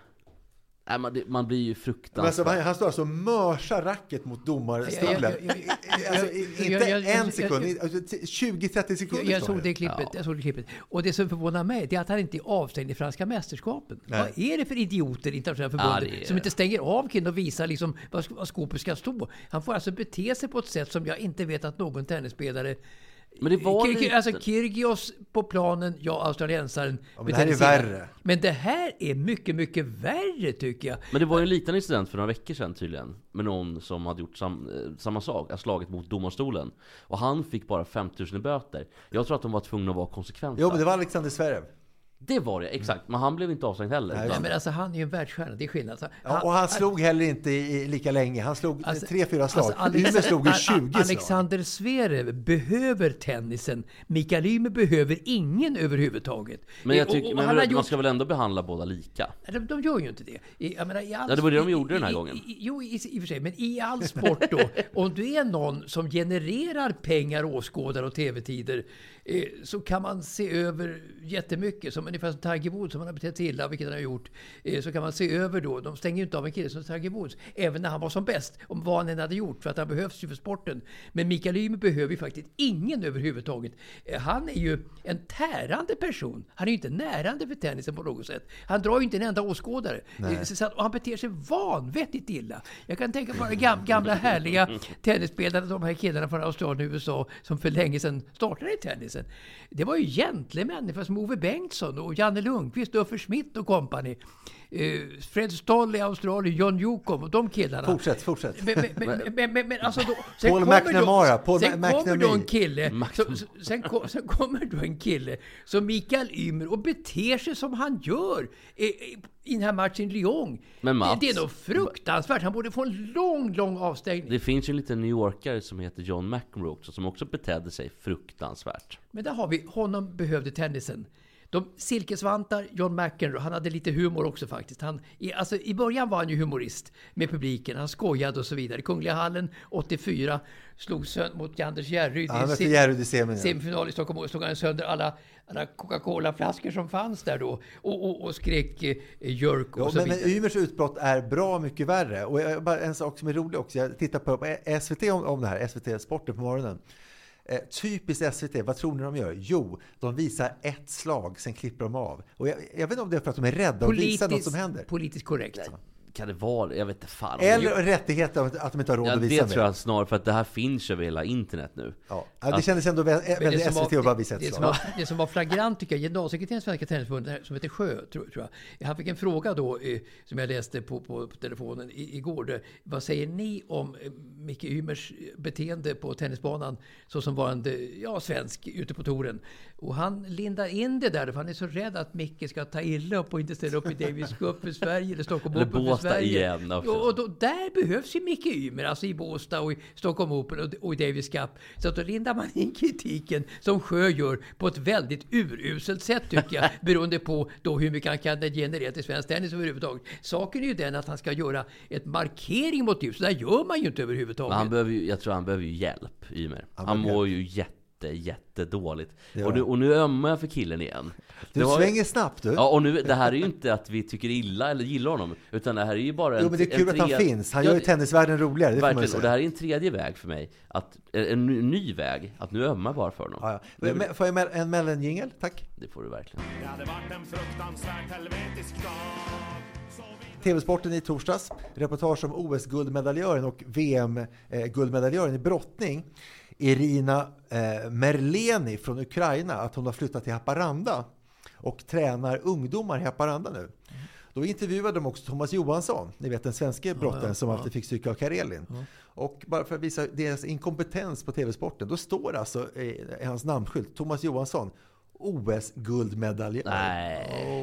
nej, man, det, man blir ju fruktansvärt... alltså, han, han står alltså och mörsar racket mot domarstolen. Ja, ja, ja, ja, Alltså, ja, inte ja, ja, ja, en sekund, ja, alltså, 20-30 sekunder Jag, jag såg det klippet. Jag såg det klippet. Och det som förvånar mig det är att han inte är avstängd i franska mästerskapen. Nej. Vad är det för idioter i internationella Ja, förbundet det är- som inte stänger av killen och visar liksom vad, vad skåpet ska stå? Han får alltså bete sig på ett sätt som jag inte vet att någon tennisspelare Men det var Kir- lite... Alltså Kyrgios på planen, ja australiensaren. men det här är värre. Men det här är mycket, mycket värre tycker jag. Men det var ju en liten incident för några veckor sedan tydligen Med någon som hade gjort sam, eh, samma sak, slagit mot domarstolen Och han fick bara 5000 i böter Jag tror att de var tvungna att vara konsekventa Jo, men det var Alexander Zverev. Det var det, exakt. Men han blev inte avstängd heller. Nej, men alltså han är ju en världsstjärna, det är skillnad. Alltså, Ja, och han slog heller inte i, i lika länge. Han slog Alltså- tre, fyra slag. alltså, Alex- Ymer slog A- 20 slag. Alexander Zverev behöver tennisen. Mikael Ymer behöver ingen överhuvudtaget. Men jag Och- tycker, och men han man gjort- ska väl ändå behandla båda lika? De, de gör ju inte det. I, jag menar, i all, Ja, det var det de i- gjorde den här i- gången. I, jo, i, i och för sig. Men i all sport då, <laughs> om du är någon som genererar pengar, åskådare och tv-tider, så kan man se över jättemycket. Som ungefär som Tiger Woods, som han har betett sig illa, vilket han har gjort. Eh, så kan man se över då, de stänger ju inte av en kille som Tiger Woods, även när han var som bäst, om vad han än hade gjort, för att han behövs ju för sporten. Men Mikael Ymer behöver ju faktiskt ingen överhuvudtaget. Eh, han är ju en tärande person. Han är ju inte närande för tennisen på något sätt. Han drar ju inte en enda åskådare. Eh, Så att, och han beter sig vanvettigt illa. Jag kan tänka på de gam, gamla härliga <laughs> tennisspelarna, de här killarna från Australien och USA som för länge sedan startade i tennisen. Det var ju gentlemän som Ove Bengtsson och Janne Lundqvist, Uffe Schmidt och kompani. Eh, Fred Stoll i Australien, John Newcomb och de killarna. Fortsätt, fortsätt. Men, men, men, men, men, men alltså då, sen Paul kommer McNamara, då, Paul sen kommer då en kille, så- sen, kom, sen kommer då en kille som Mikael Ymer och beter sig som han gör i, i, i den här matchen i Lyon. Men Mats- det, det är nog fruktansvärt. Han borde få en lång, lång avstängning. Det finns ju en liten New Yorkare som heter John McEnroe också, som också betedde sig fruktansvärt. Men där har vi, honom behövde tennisen. De silkesvantar, John McEnroe, han hade lite humor också faktiskt. Han, i, alltså, I början var han ju humorist med publiken, han skojade och så vidare. Kungliga hallen 84 slog sönder mot Anders Järryd Ja, Järryd i semin, semifinal i Stockholm. Och slog han sönder alla, alla Coca-Cola-flaskor som fanns där då och, och, och skrek eh, jerk och Ja, så men, men vidare. Ymers utbrott är bra mycket värre. Och jag, bara en sak som är rolig också. Jag tittar på, på SVT om, om det här, SVT Sporten på morgonen. Eh, typiskt SVT, vad tror ni de gör? Jo, de visar ett slag, sen klipper de av. Och jag, jag vet inte om det är för att de är rädda att visa något som händer. politiskt korrekt. Kan det vara det? Jag vet inte fan. Eller rättigheten att de inte har råd ja, att det visa tror jag snarare, för att det här finns över hela internet nu. Ja. Ja, det kändes ändå väldigt SVT att bara visa ett det, som slag. var, det som var flagrant tycker jag, generalsekreteraren i Svenska Tennisförbundet som heter Sjö, tror, tror jag. Han fick en fråga då eh, som jag läste på, på, på telefonen i, igår. Där, vad säger ni om eh, Micke Ymers beteende på tennisbanan såsom varande ja, svensk ute på touren? Och han lindar in det där för han är så rädd att Micke ska ta illa upp och inte ställa upp i Davis Cup för Sverige eller Stockholm Eller Open Båstad igen också. Och, och då, där behövs ju Micke Ymer, alltså i Båstad och i Stockholm Open och, och i Davis Cup. Så att då lindar man in <laughs> kritiken som Sjö gör på ett väldigt uruselt sätt tycker jag. <laughs> beroende på då hur mycket han kan generera till svensk tennis överhuvudtaget. Saken är ju den att han ska göra ett markering mot Ymer. Så där gör man ju inte överhuvudtaget. Men han behöver ju, jag tror han behöver ju hjälp, Ymer. Han Han mår ju jätte, jättedåligt. Ja. Och, nu, och nu ömmar jag för killen igen. Du Det var- svänger snabbt du. Ja, och nu, det här är ju inte att vi tycker illa eller gillar honom, utan det här är ju bara en Jo, men det är kul att han finns. Han Ja, gör ju tennisvärlden roligare, det Verkligen, och det här är en tredje väg för mig. Att, en ny, ny väg, att nu ömmar bara för honom. Ja, ja. Nu- Men- Får jag en mellanjingel? Tack. Det får du verkligen. Det hade varit en fruktansvärt helvetisk dag. TV-sporten i torsdags. Reportage om OS-guldmedaljören och VM-guldmedaljören i brottning. Irina eh, Merleni från Ukraina, att hon har flyttat till Haparanda och tränar ungdomar i Haparanda nu. Då intervjuade de också Thomas Johansson, ni vet den svenska brottaren som alltid fick stryka av Karelin. Och bara för att visa deras inkompetens på TV-sporten, då står alltså eh, i hans namnskylt Thomas Johansson, OS-guldmedaljör.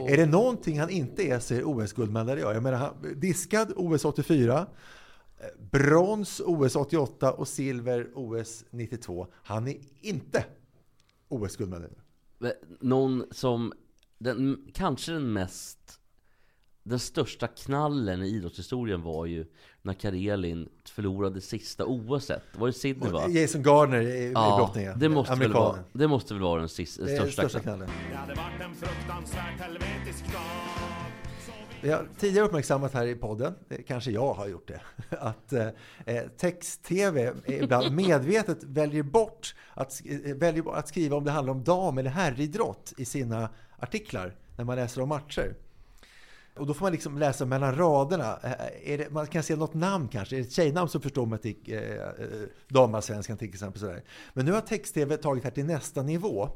Är det någonting han inte är så är det OS-guldmedaljör. Jag menar, han, diskad OS 84, eh, brons OS 88 och silver OS 92. Han är inte OS-guldmedaljör. Någon som, den, kanske den mest den största knallen i idrottshistorien var ju när Karelin förlorade sista OSet. Var det Sydney va? Jason Gardner i, i Ja, brottning. ja. det måste, väl vara, det måste väl vara den sista, den största, största knallen. knallen. Det hade varit en fruktansvärt helvetisk dag. Vi har tidigare uppmärksammat här i podden, eh, kanske jag har gjort det, <laughs> att eh, eh, text-tv ibland medvetet väljer bort att, väljer bort att skriva om det handlar om dam eller herridrott i sina artiklar när man läser om matcher. Och då får man liksom läsa mellan raderna. Eh, Är det, man kan se något namn kanske. Är det ett tjejnamn så förstår man att det är eh, eh, damallsvenskan till exempel. Sådär. Men nu har text-tv tagit här till nästa nivå.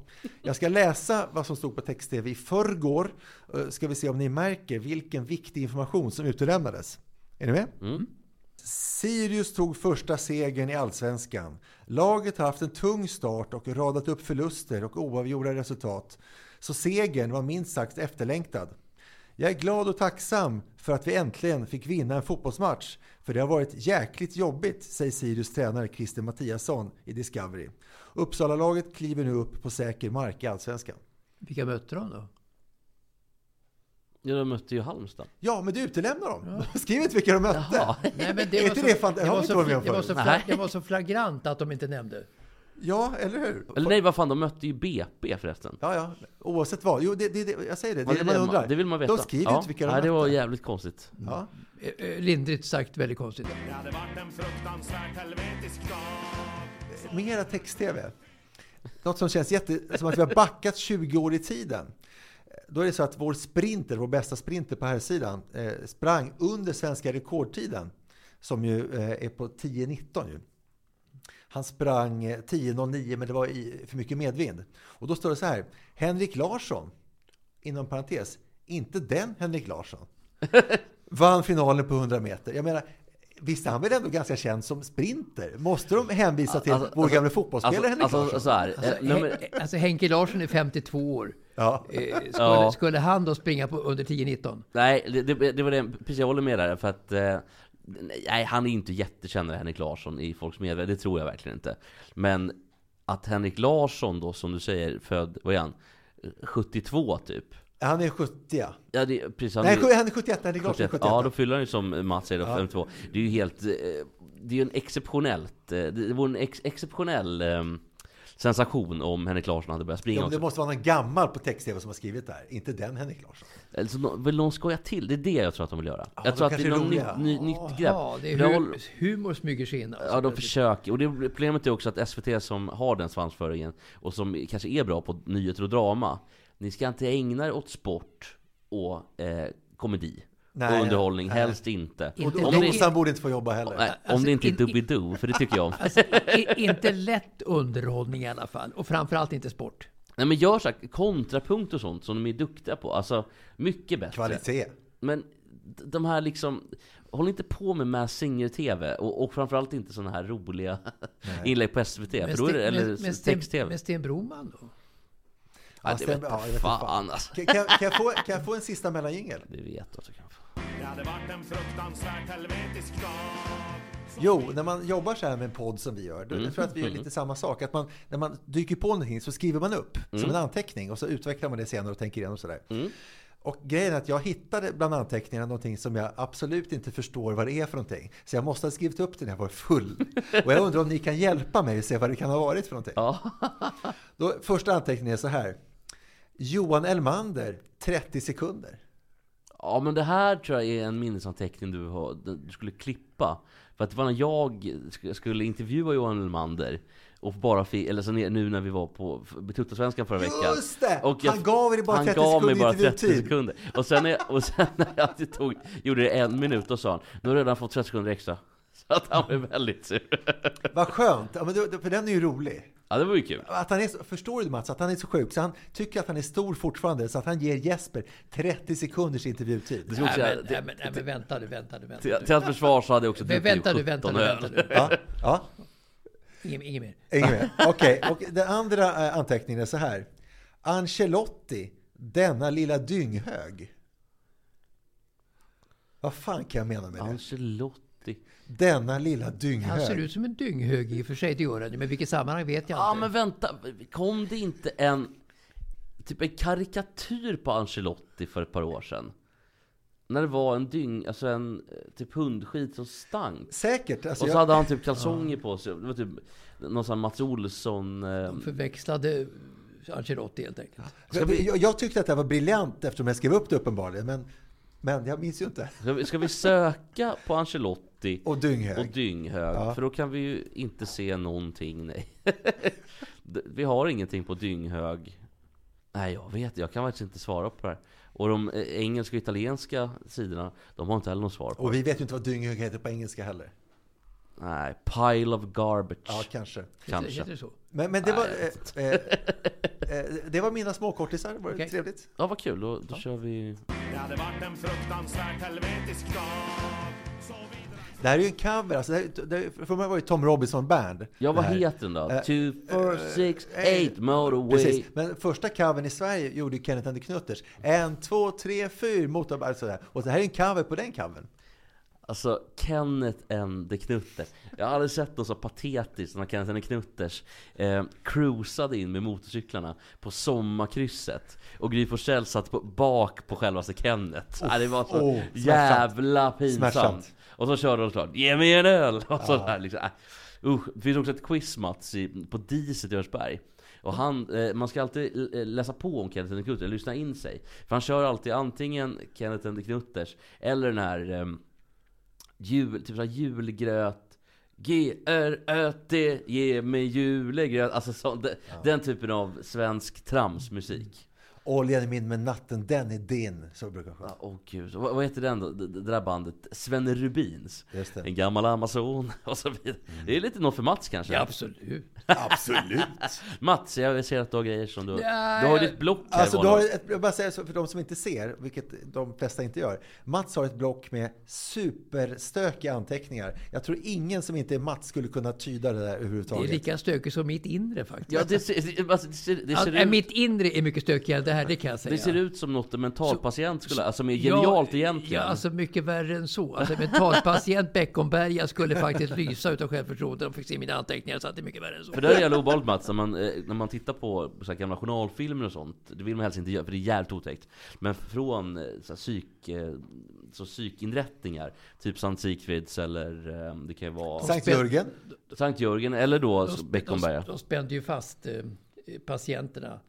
Jag ska läsa vad som stod på text-tv i förrgår. Eh, Ska vi se om ni märker vilken viktig information som utelämnades. Är ni med? Mm. Sirius tog första segern i Allsvenskan. Laget har haft en tung start och radat upp förluster och oavgjorda resultat. Så segern var minst sagt efterlängtad. Jag är glad och tacksam för att vi äntligen fick vinna en fotbollsmatch. För det har varit jäkligt jobbigt, säger Sirius tränare Christer Mattiasson i Discovery. Uppsala-laget kliver nu upp på säker mark i Allsvenskan. Vilka mötte de då? Ja, de mötte ju Halmstad. Ja, men du utelämnar dem. <laughs> Skriv inte vilka de mötte. Jaha. Nej, men var så, var så, var så, det var så flagrant att de inte nämnde. Ja, eller hur? Eller nej, vad fan, de mötte ju BP förresten. Ja, ja. Oavsett vad. Jo, det, det, det, jag säger det. Det Ja, är det man undrar. det vill man veta. De skriver ja. inte vilka de Nej, det var mötte. jävligt konstigt. Ja. Eh, eh, Lindrigt sagt väldigt konstigt. Det hade varit en fruktansvärt helvetisk dag. Mera text-tv. Något som känns jätte, som att vi har backat 20 år i tiden. Då är det så att vår sprinter, vår bästa sprinter på här sidan eh, sprang under svenska rekordtiden. Som ju eh, är på 10.19 ju. Han sprang eh, 10.09 men det var i för mycket medvind. Och då står det så här. Henrik Larsson, inom parentes, inte den Henrik Larsson, <laughs> vann finalen på 100 meter. Jag menar, visst är han väl ändå ganska känd som sprinter? Måste de hänvisa till Alltså, vår alltså, gamla fotbollsspelare Alltså, Henrik alltså Larsson? så här. Alltså, eh, nummer, Hen- alltså Henke Larsson är 52 år. Ja. Eh, skulle, <laughs> Ja. skulle han då springa på under 10-19? nej, det, det, det var det, precis jag håller med där, för att eh, Nej, han är inte jättekänd Henrik Larsson i folks medvetande, det tror jag verkligen inte. Men att Henrik Larsson då, som du säger, född, vad är han? 72 typ. Han är 70 ja. Ja, det, precis, han Nej, är- han är 71. Henrik Larsson är 71. Ja, då fyller han ju som Mats säger då, Ja. 52. Det är ju helt... eh, Det är ju en exceptionellt... eh, Det vore en ex, exceptionell eh, sensation om Henrik Larsson hade börjat springa Ja, det måste vara någon gammal på text-tv som har skrivit det här. Inte den Henrik Larsson. Eller så nå- vill någon skoja till? Det är det jag tror att de vill göra. Ja, jag de tror att det är något nytt, ny, nytt grepp. Ja, det är Jag hu håller- humor smyger sig in. Alltså. Ja, de försöker. Och det, problemet är också att SVT som har den svansföringen och som kanske är bra på nyheter och drama. Ni ska inte ägna er åt sport och eh, komedi. Nej, och underhållning, nej. helst inte. Inte Och Om borde inte få jobba heller. Nej, om Alltså, det inte är Doobidoo, för det tycker jag om. Alltså, inte lätt underhållning i alla fall. Och framförallt inte sport. Nej men gör så här, kontrapunkt och sånt som de är duktiga på. Alltså, mycket bättre. Kvalitet. Men de här liksom, håll inte på med Mass Singer-TV och, och framförallt inte såna här roliga inlägg på SVT. För då är det, eller men- men text-TV. Men Sten Broman då? Ja, det Sten- vet ja, jag jag vet fan, fan. alltså. Kan, kan, kan, jag få, kan jag få en sista mellanjingel? Det vet jag att du kan få. Det hade varit en fruktansvärt helvetisk dag. Jo, när man jobbar så här med en podd som vi gör, då Mm. jag tror jag att vi gör lite samma sak. Att man, när man dyker på någonting så skriver man upp som en anteckning och så utvecklar man det senare och tänker igenom sådär. Mm. Och grejen är att jag hittade bland anteckningarna någonting som jag absolut inte förstår vad det är för någonting. Så jag måste ha skrivit upp det när jag var full. Och jag undrar om ni kan hjälpa mig att se vad det kan ha varit för någonting. Ja. <laughs> Då, första anteckningen är så här. Johan Elmander, 30 sekunder. ja, men det här tror jag är en minnesanteckning du, har, du skulle klippa. För att det var när jag sk- skulle intervjua Johan Elmander och bara fick, eller så nu när vi var på Betuttarsvenskan förra veckan. Just det! Och jag- han gav er bara han 30 gav mig sekunder bara 30 intervjutid. sekunder. Och sen, när jag, och sen när jag tog, gjorde det en minut, då sa han Nu har du redan fått 30 sekunder extra. <laughs> Så att han blev väldigt sur. <laughs> Vad skönt! Ja, men det, för den är ju rolig. Ja, det var ju kul. Att han är så, förstår du Mats, att han är så sjuk så han tycker att han är stor fortfarande så att han ger Jesper 30 sekunders intervjutid. Det Nej, säga, men, nej, men, nej, men vänta du, vänta du, vänta till, hans försvar så hade jag också Men druckit vänta du, vänta 17 du, vänta du. Ja, ja. Inget, inget mer. Inget mer. Okej, och den andra eh, anteckningen är så här. Ancelotti, denna lilla dynghög. Vad fan kan jag mena med det? Ancelotti. Denna lilla Han ser dynghög. ut som en dynghög i och för sig, det gör han. Men vilket sammanhang vet jag Ja inte. men vänta, kom det inte en Typ en karikatyr på Ancelotti för ett par år sedan? När det var en dyng, alltså en typ hundskit som stank. Säkert. Alltså, Och så jag, hade han typ kalsonger på sig. Det var typ någon sån Mats Olsson... Eh, De förväxlade Ancelotti helt enkelt. vi- jag, jag tyckte att det var briljant eftersom jag skrev upp det uppenbarligen. Men, men jag minns ju inte. ska, vi, ska vi söka på Ancelotti Och dynghög. och dynghög? Ja. För då kan vi ju inte se någonting, nej. <laughs> Vi har ingenting på dynghög. Nej, jag vet Jag kan faktiskt inte svara på det här. Och de eh, engelska och italienska sidorna, de har inte heller något svar på Och vi vet ju inte vad dynghög heter på engelska heller. Nej, pile of garbage. Ja, kanske. Kanske. Heter det så? Men, men det, var, Nej, jag eh, eh, eh, det var mina småkortisar. Var det Okej. trevligt? Ja, vad kul. Då, då kör vi... Det hade varit en fruktansvärt helvetisk dag. Det här är ju en cover. Alltså, det här, det, för mig var det Tom Robinson Band. Ja, vad heter den då? Eh, 2, 4, 6, eh, 8 motorway. Precis. Men första covern i Sverige gjorde ju Kenneth and the Knutters. En, två, tre, fyra motorbike sådär. Och det här är en cover på den covern. Alltså, Kenneth and the Knutters. Jag har aldrig sett något så patetiskt när Kenneth and the Knutters eh, cruisade in med motorcyklarna på sommarkrysset. Och Gry Forssell satt på, bak på självaste Kenneth. Ja, det var så oh, smärtsamt. jävla pinsamt. Smärtsamt. Och så körde de klart 'Ge mig en öl!' och så där liksom. Äh. Usch. Det finns också ett quiz Mats på Diset i Görsberg. Och han, eh, man ska alltid eh, läsa på om Kenneth and Knutters, eller lyssna in sig. För han kör alltid antingen Kenneth and the Knutters, eller den här ehm, jul, typ såhär julgröt G-R-Ö-T, ge mig julegröt Alltså så, de, den typen av svensk tramsmusik Oljan är min men natten den är din. Så brukar jag sjunga. Ja, Åh gud, vad, vad heter den då? Det, det där bandet? Svenne Rubins Just det. En gammal amazon <laughs> och så vidare Det är lite något för Mats kanske? Ja, absolut. Absolut. <laughs> Mats, jag ser att du har grejer som du... Ja, du har ditt block här Alltså, du har ett, jag bara säger så för de som inte ser, vilket de flesta inte gör. Mats har ett block med superstökiga anteckningar. Jag tror ingen som inte är Mats skulle kunna tyda det där Det är överhuvudtaget. lika stökigt som mitt inre faktiskt. Ja, det ser, det, alltså, det ser, det Alltså, ser ut... Mitt inre är mycket stökigare här, det kan jag säga. Det ser ut som något en mentalpatient skulle... Alltså mer Ja, genialt egentligen. Ja, alltså mycket värre än så. Alltså mentalpatient Beckomberga skulle faktiskt lysa utav självförtroende de fick se mina anteckningar, så att det är mycket värre än så. För det är jävla obehagligt Mats, när man, eh, när man tittar på så här gamla journalfilmer och sånt Det vill man helst inte göra, för det är jävligt otäckt Men från eh, så här, psyk, eh, så psykinrättningar Typ Sankt Sigfrids eller det kan ju vara Sankt Jörgen. Sankt Jörgen eller då De, Beckomberga de, de spände ju fast patienterna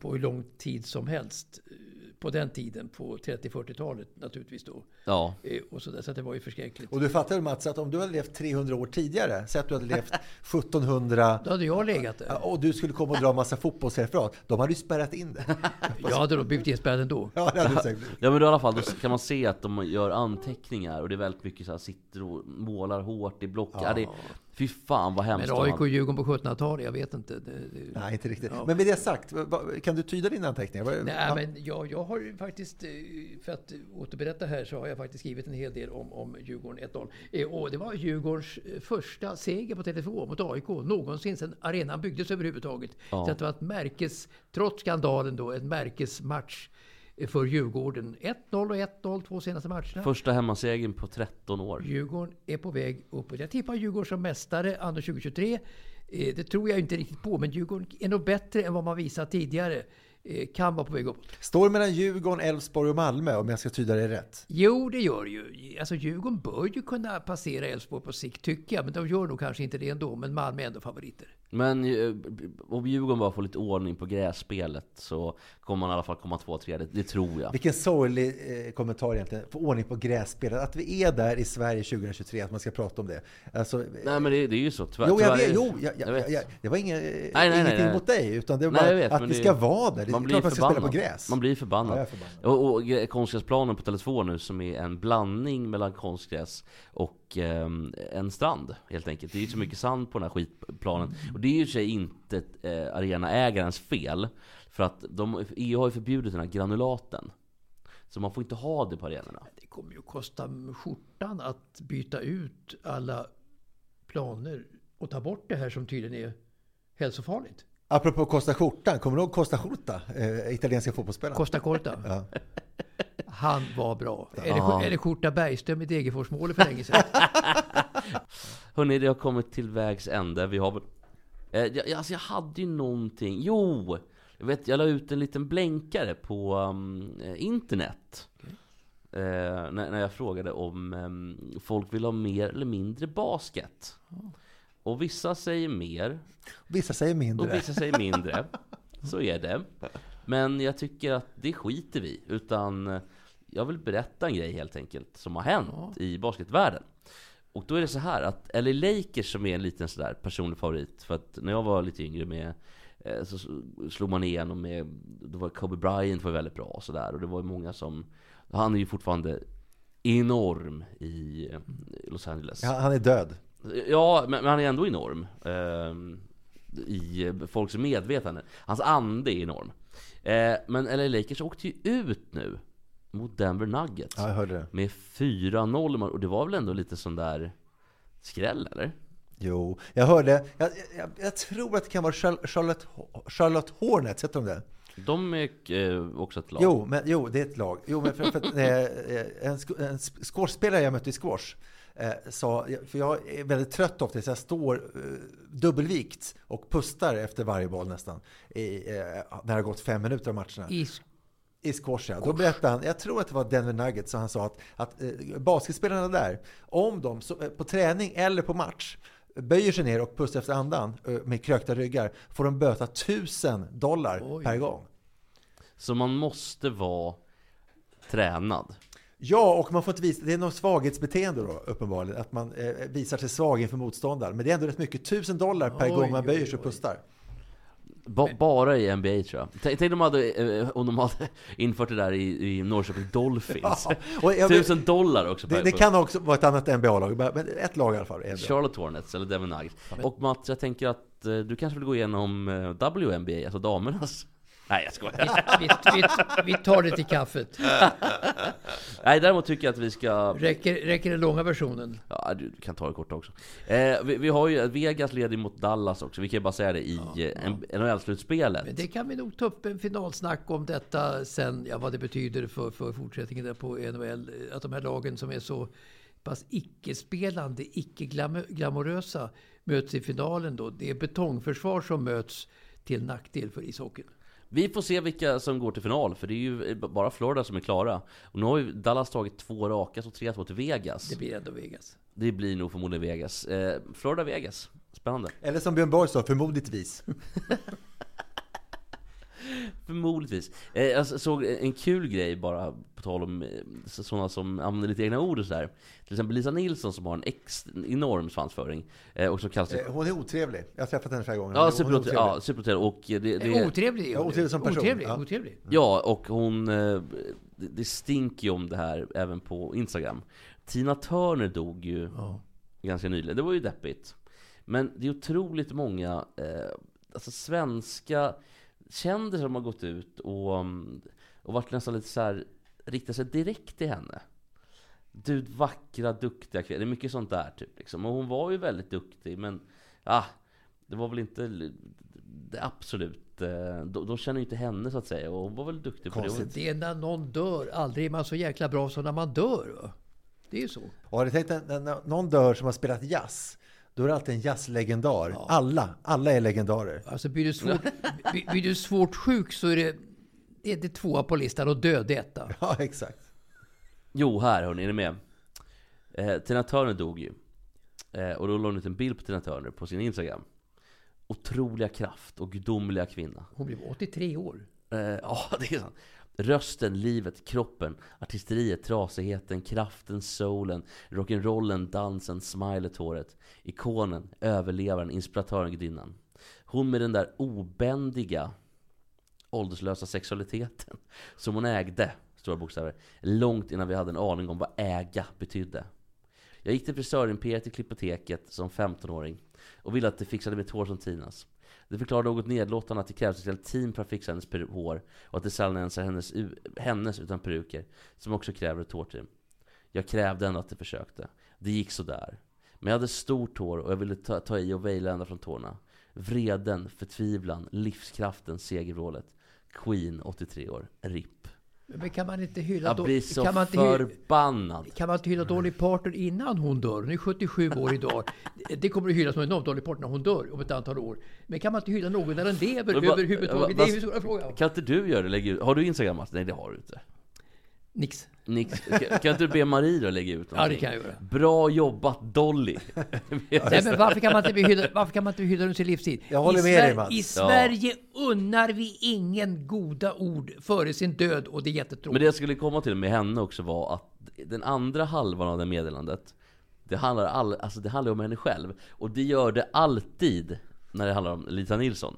på hur lång tid som helst. eh, På den tiden, på 30-40-talet naturligtvis då. Ja, Eh, och så, där, så det var ju förskräckligt. Och du fattar Mats att om du hade levt 300 år tidigare, säg att du hade levt <laughs> 1700 Då hade jag legat där. och du skulle komma och dra massa fotbollsreferat. De hade ju spärrat in det. Jag hade då blivit inspärrad ändå. Ja, det hade du säkert blivit. ja men då i alla fall, då kan man se att de gör anteckningar Och det är väldigt mycket så här, sitter och målar hårt i block ja. det, Fy fan vad hemskt Men AIK och Djurgården på 1700-talet, jag vet inte. Nej, inte riktigt. Ja. Men med det sagt, kan du tyda dina anteckningar? Nej, ja. men jag, jag har ju faktiskt, eh, för att återberätta här, så har jag faktiskt skrivit en hel del om, om Djurgården 1-0. Eh, Och det var Djurgårdens eh, första seger på Tele2 mot AIK någonsin sedan arenan byggdes överhuvudtaget. Ja. Så att det var ett märkes, trots skandalen då, en märkesmatch för Djurgården. 1-0 och 1-0 två senaste matcherna. Första hemmasegern på 13 år Djurgården är på väg uppåt. Jag tippar Djurgården som mästare under 2023. Eh, Det tror jag inte riktigt på, men Djurgården är nog bättre än vad man visat tidigare. Eh, Kan vara på väg uppåt. Står mellan Djurgården, Elfsborg och Malmö om jag ska tyda det rätt? Jo, det gör det ju. Alltså Djurgården bör ju kunna passera Elfsborg på sikt, tycker jag. Men de gör nog kanske inte det ändå. Men Malmö är ändå favoriter. Men eh, om Djurgården bara får lite ordning på grässpelet så kommer man i alla fall komma två, tre. Det, det tror jag. Vilken sorglig eh, kommentar egentligen. Få ordning på grässpelet. Att vi är där i Sverige 2023, att man ska prata om det. Alltså, Nej men det, det är ju så. Tyvärr, jo, jag vet, jo jag, jag, jag vet. jag, det var inga, nej, nej, ingenting nej. mot dig, utan det var Nej, bara vet, att vi det- ska vara där. Det är Man klart blir man ska spela på gräs. Man blir förbannad. Ja, är förbannad. Och, och gre- konstgräsplanen på Tele2 nu som är en blandning mellan konstgräs och ehm, en strand helt enkelt. Det är ju så mycket sand på den här skitplanen. Och det är ju i sig inte eh, arenaägarens fel. För att de, EU har ju förbjudit den här granulaten. Så man får inte ha det på arenorna. Det kommer ju kosta skjortan att byta ut alla planer och ta bort det här som tydligen är hälsofarligt. Apropå Costa skjortan, kommer du ihåg Costa Skjorta? Eh, italienska fotbollsspelaren. Costa Corta. Ja. Han var bra. Eller, eller Skjorta Bergström i Degerforsmålet för länge sedan. <laughs> Hörni, det har kommit till vägs ände. Vi har. Eh, jag, alltså jag hade ju någonting. Jo! Jag vet, jag la ut en liten blänkare på um, internet. Eh, när, när jag frågade om um, folk vill ha mer eller mindre basket. Och vissa säger mer, Vissa säger mindre. och vissa säger mindre. <laughs> Så är det. Men jag tycker att det skiter vi Utan eh, jag vill berätta en grej helt enkelt som har hänt i basketvärlden. Och då är det så här att LA Lakers som är en liten sådär personlig favorit. För att när jag var lite yngre med eh, så slog man igenom med, det var Kobe Bryant var väldigt bra och sådär. Och det var ju många som, han är ju fortfarande enorm i eh, Los Angeles. Ja, han är död. Ja, men, men han är ändå enorm. ehm, I folks medvetande. Hans ande är enorm. Eh, men LA Lakers åkte ju ut nu mot Denver Nuggets. Ja, jag hörde det. Med 4-0 och det var väl ändå lite sån där skräll eller? Jo, jag hörde. Jag, jag, jag tror att det kan vara Char- Charlotte, Charlotte Hornets, heter de det? De är eh, också ett lag. Jo, men, jo, det är ett lag. Jo, men för, för, att, eh, en, en squashspelare jag mötte i squash eh, sa, för jag är väldigt trött ofta, så jag står eh, dubbelvikt och pustar efter varje boll nästan. I, eh, när det har gått fem minuter av matcherna. I, I squash, ja. Då berättade han, jag tror att det var Denver Nuggets, så han sa att, att eh, basketspelarna där, om de så, eh, på träning eller på match böjer sig ner och pustar efter andan eh, med krökta ryggar, får de böta 1000 dollar Oj. per gång. Så man måste vara tränad. Ja, och man får inte visa, det är något svaghetsbeteende då uppenbarligen, att man eh, visar sig svag inför motståndaren. Men det är ändå rätt mycket, 1000 dollar per Oj, gång man böjer sig och oj. Ba bara i NBA tror jag. Tänk, tänk om, de hade, eh, om de hade <laughs> infört det där i, i Norrköping Dolphins. Ja, och jag vet- Tusen dollar också Det, det kan också vara ett annat NBA-lag, men ett lag i alla fall. Charlotte Hornets eller Devon Nuggets. Och Mats, jag tänker att eh, du kanske vill gå igenom eh, WNBA, alltså damernas? Nej jag skojar. vi, vi, vi tar det till kaffet. <laughs> Nej däremot tycker jag att vi ska... Räcker, räcker den långa versionen? Ja, du kan ta det kort också. Eh, vi, vi har ju Vegas leder mot Dallas också, vi kan ju bara säga det i ja, NHL-slutspelet. Men det kan vi nog ta upp en finalsnack om detta sen, ja, vad det betyder för, för fortsättningen där på NHL. Att de här lagen som är så pass icke-spelande, icke-glamorösa möts i finalen då. Det är betongförsvar som möts till nackdel för ishockeyn. Vi får se vilka som går till final, för det är ju bara Florida som är klara. Och nu har ju Dallas tagit två raka, så 3-2 till Vegas. Det blir ändå Vegas. Det blir nog förmodligen Vegas. Eh, Florida-Vegas. Spännande. Eller som Björn Borg sa, förmodligtvis. <laughs> Förmodligtvis. Eh, jag såg en kul grej bara, på tal om eh, sådana som använder lite egna ord och sådär. Till exempel Lisa Nilsson som har en ex, enorm svansföring. Eh, och som kallas Hon är otrevlig. Jag har träffat henne flera gånger. Ja, superotrevlig. otrevlig. Ja. Och det, det, Otrevlig. Ja, otrevlig som person. Otrevlig, Ja. otrevlig. Ja, och hon... Det, det stinker ju om det här även på Instagram. Tina Turner dog ju Ja. ganska nyligen. Det var ju deppigt. Men det är otroligt många eh, alltså svenska kändisar som har gått ut och, mm, och varit nästan lite så här riktat sig direkt till henne. Du vackra, duktiga kvinna. Det är mycket sånt där typ. Liksom. Och hon var ju väldigt duktig, men ah, det var väl inte det absolut... eh, De, de känner ju inte henne så att säga. Och hon var väl duktig på det. Konstigt. Det är när någon dör. Aldrig är man så jäkla bra som när man dör. Va? Det är ju så. Och har du tänkt att någon dör som har spelat jazz, då är det alltid en jazzlegendar. Alla, alla är legendarer. Alltså blir du svårt, blir, du svårt sjuk så är det, det är det tvåa på listan och död etta. <laughs> Ja, exakt. Jo, här hörni, är ni med? Eh, Tina Turner dog ju. Eh, och då la hon ut en bild på Tina Turner på sin Instagram. Otroliga kraft och gudomliga kvinna. Hon blev 83 år. Eh, Ja, <laughs> det är sant. Rösten, livet, kroppen, artisteriet, trasigheten, kraften, soulen, rock'n'rollen, dansen, smilet, håret. Ikonen, överlevaren, inspiratören, gudinnan. Hon med den där obändiga, ålderslösa sexualiteten <laughs> som hon ägde, stora bokstäver, långt innan vi hade en aning om vad äga betydde. Jag gick till frisörimperiet i Klippoteket som 15-åring och ville att det fixade mitt hår som Tinas. Det förklarar något nedlåtande att det krävs ett helt team för att fixa hennes hår och att det sällan ens är hennes, hennes utan peruker som också kräver ett hårteam. Jag krävde ändå att det försökte. Det gick sådär. Men jag hade stort hår och jag ville ta, ta i och vejla ända från tårna. Vreden, förtvivlan, livskraften, segervrålet. Queen, 83 år. RIP. Men kan man inte hylla... Jag blir så kan man inte förbannad. Kan man inte hylla Dolly Parton innan hon dör? Hon är 77 år idag. Det kommer att hyllas som enormt Dolly Parton när hon dör om ett antal år. Men kan man inte hylla någon när den lever överhuvudtaget? Det är ju stora fråga. Kan inte du göra det? Ut? Har du Instagram Mats? Nej det har du inte. Nix. Nix. Kan, kan inte du be Marie då lägga ut Ja, någonting? det kan jag göra. Bra jobbat Dolly! <laughs> Nej, men varför kan man inte bli hyllad, varför kan man inte bli hyllad under sin livstid? Jag håller I med dig, Mats. I Sverige unnar vi ingen goda ord före sin död och det är jättetråkigt. Men det jag skulle komma till med henne också var att den andra halvan av det meddelandet Det handlar, all, alltså det handlar om henne själv Och det gör det alltid när det handlar om Lisa Nilsson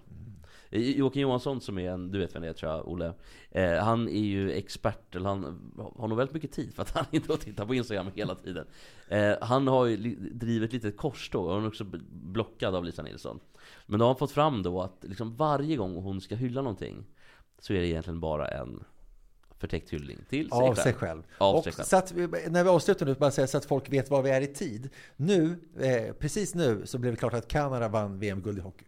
Joakim Johansson som är en, du vet vem det är tror jag, Olle eh, Han är ju expert, eller han har nog väldigt mycket tid för att <laughs> han inte tittar på Instagram hela tiden eh, Han har ju li, drivit lite korståg, och han är också blockad av Lisa Nilsson Men då har han fått fram då att liksom varje gång hon ska hylla någonting Så är det egentligen bara en förtäckt hyllning till sig Av själv. sig själv. Av och sig själv. Så att, när vi avslutar nu, bara säga så att folk vet var vi är i tid. Nu, eh, precis nu, så blev det klart att Kanada vann VM-guld i hockey.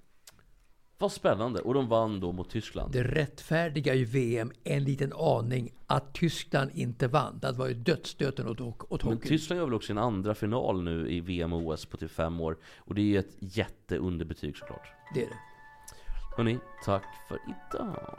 Vad spännande! Och de vann då mot Tyskland. Det rättfärdiga i VM en liten aning att Tyskland inte vann. Det var ju dödsstöten åt, åt Men hockeyn. Tyskland gör väl också sin andra final nu i VM och OS på typ fem år. Och det är ju ett jätteunderbetyg såklart. Det är det. Hörni, tack för idag!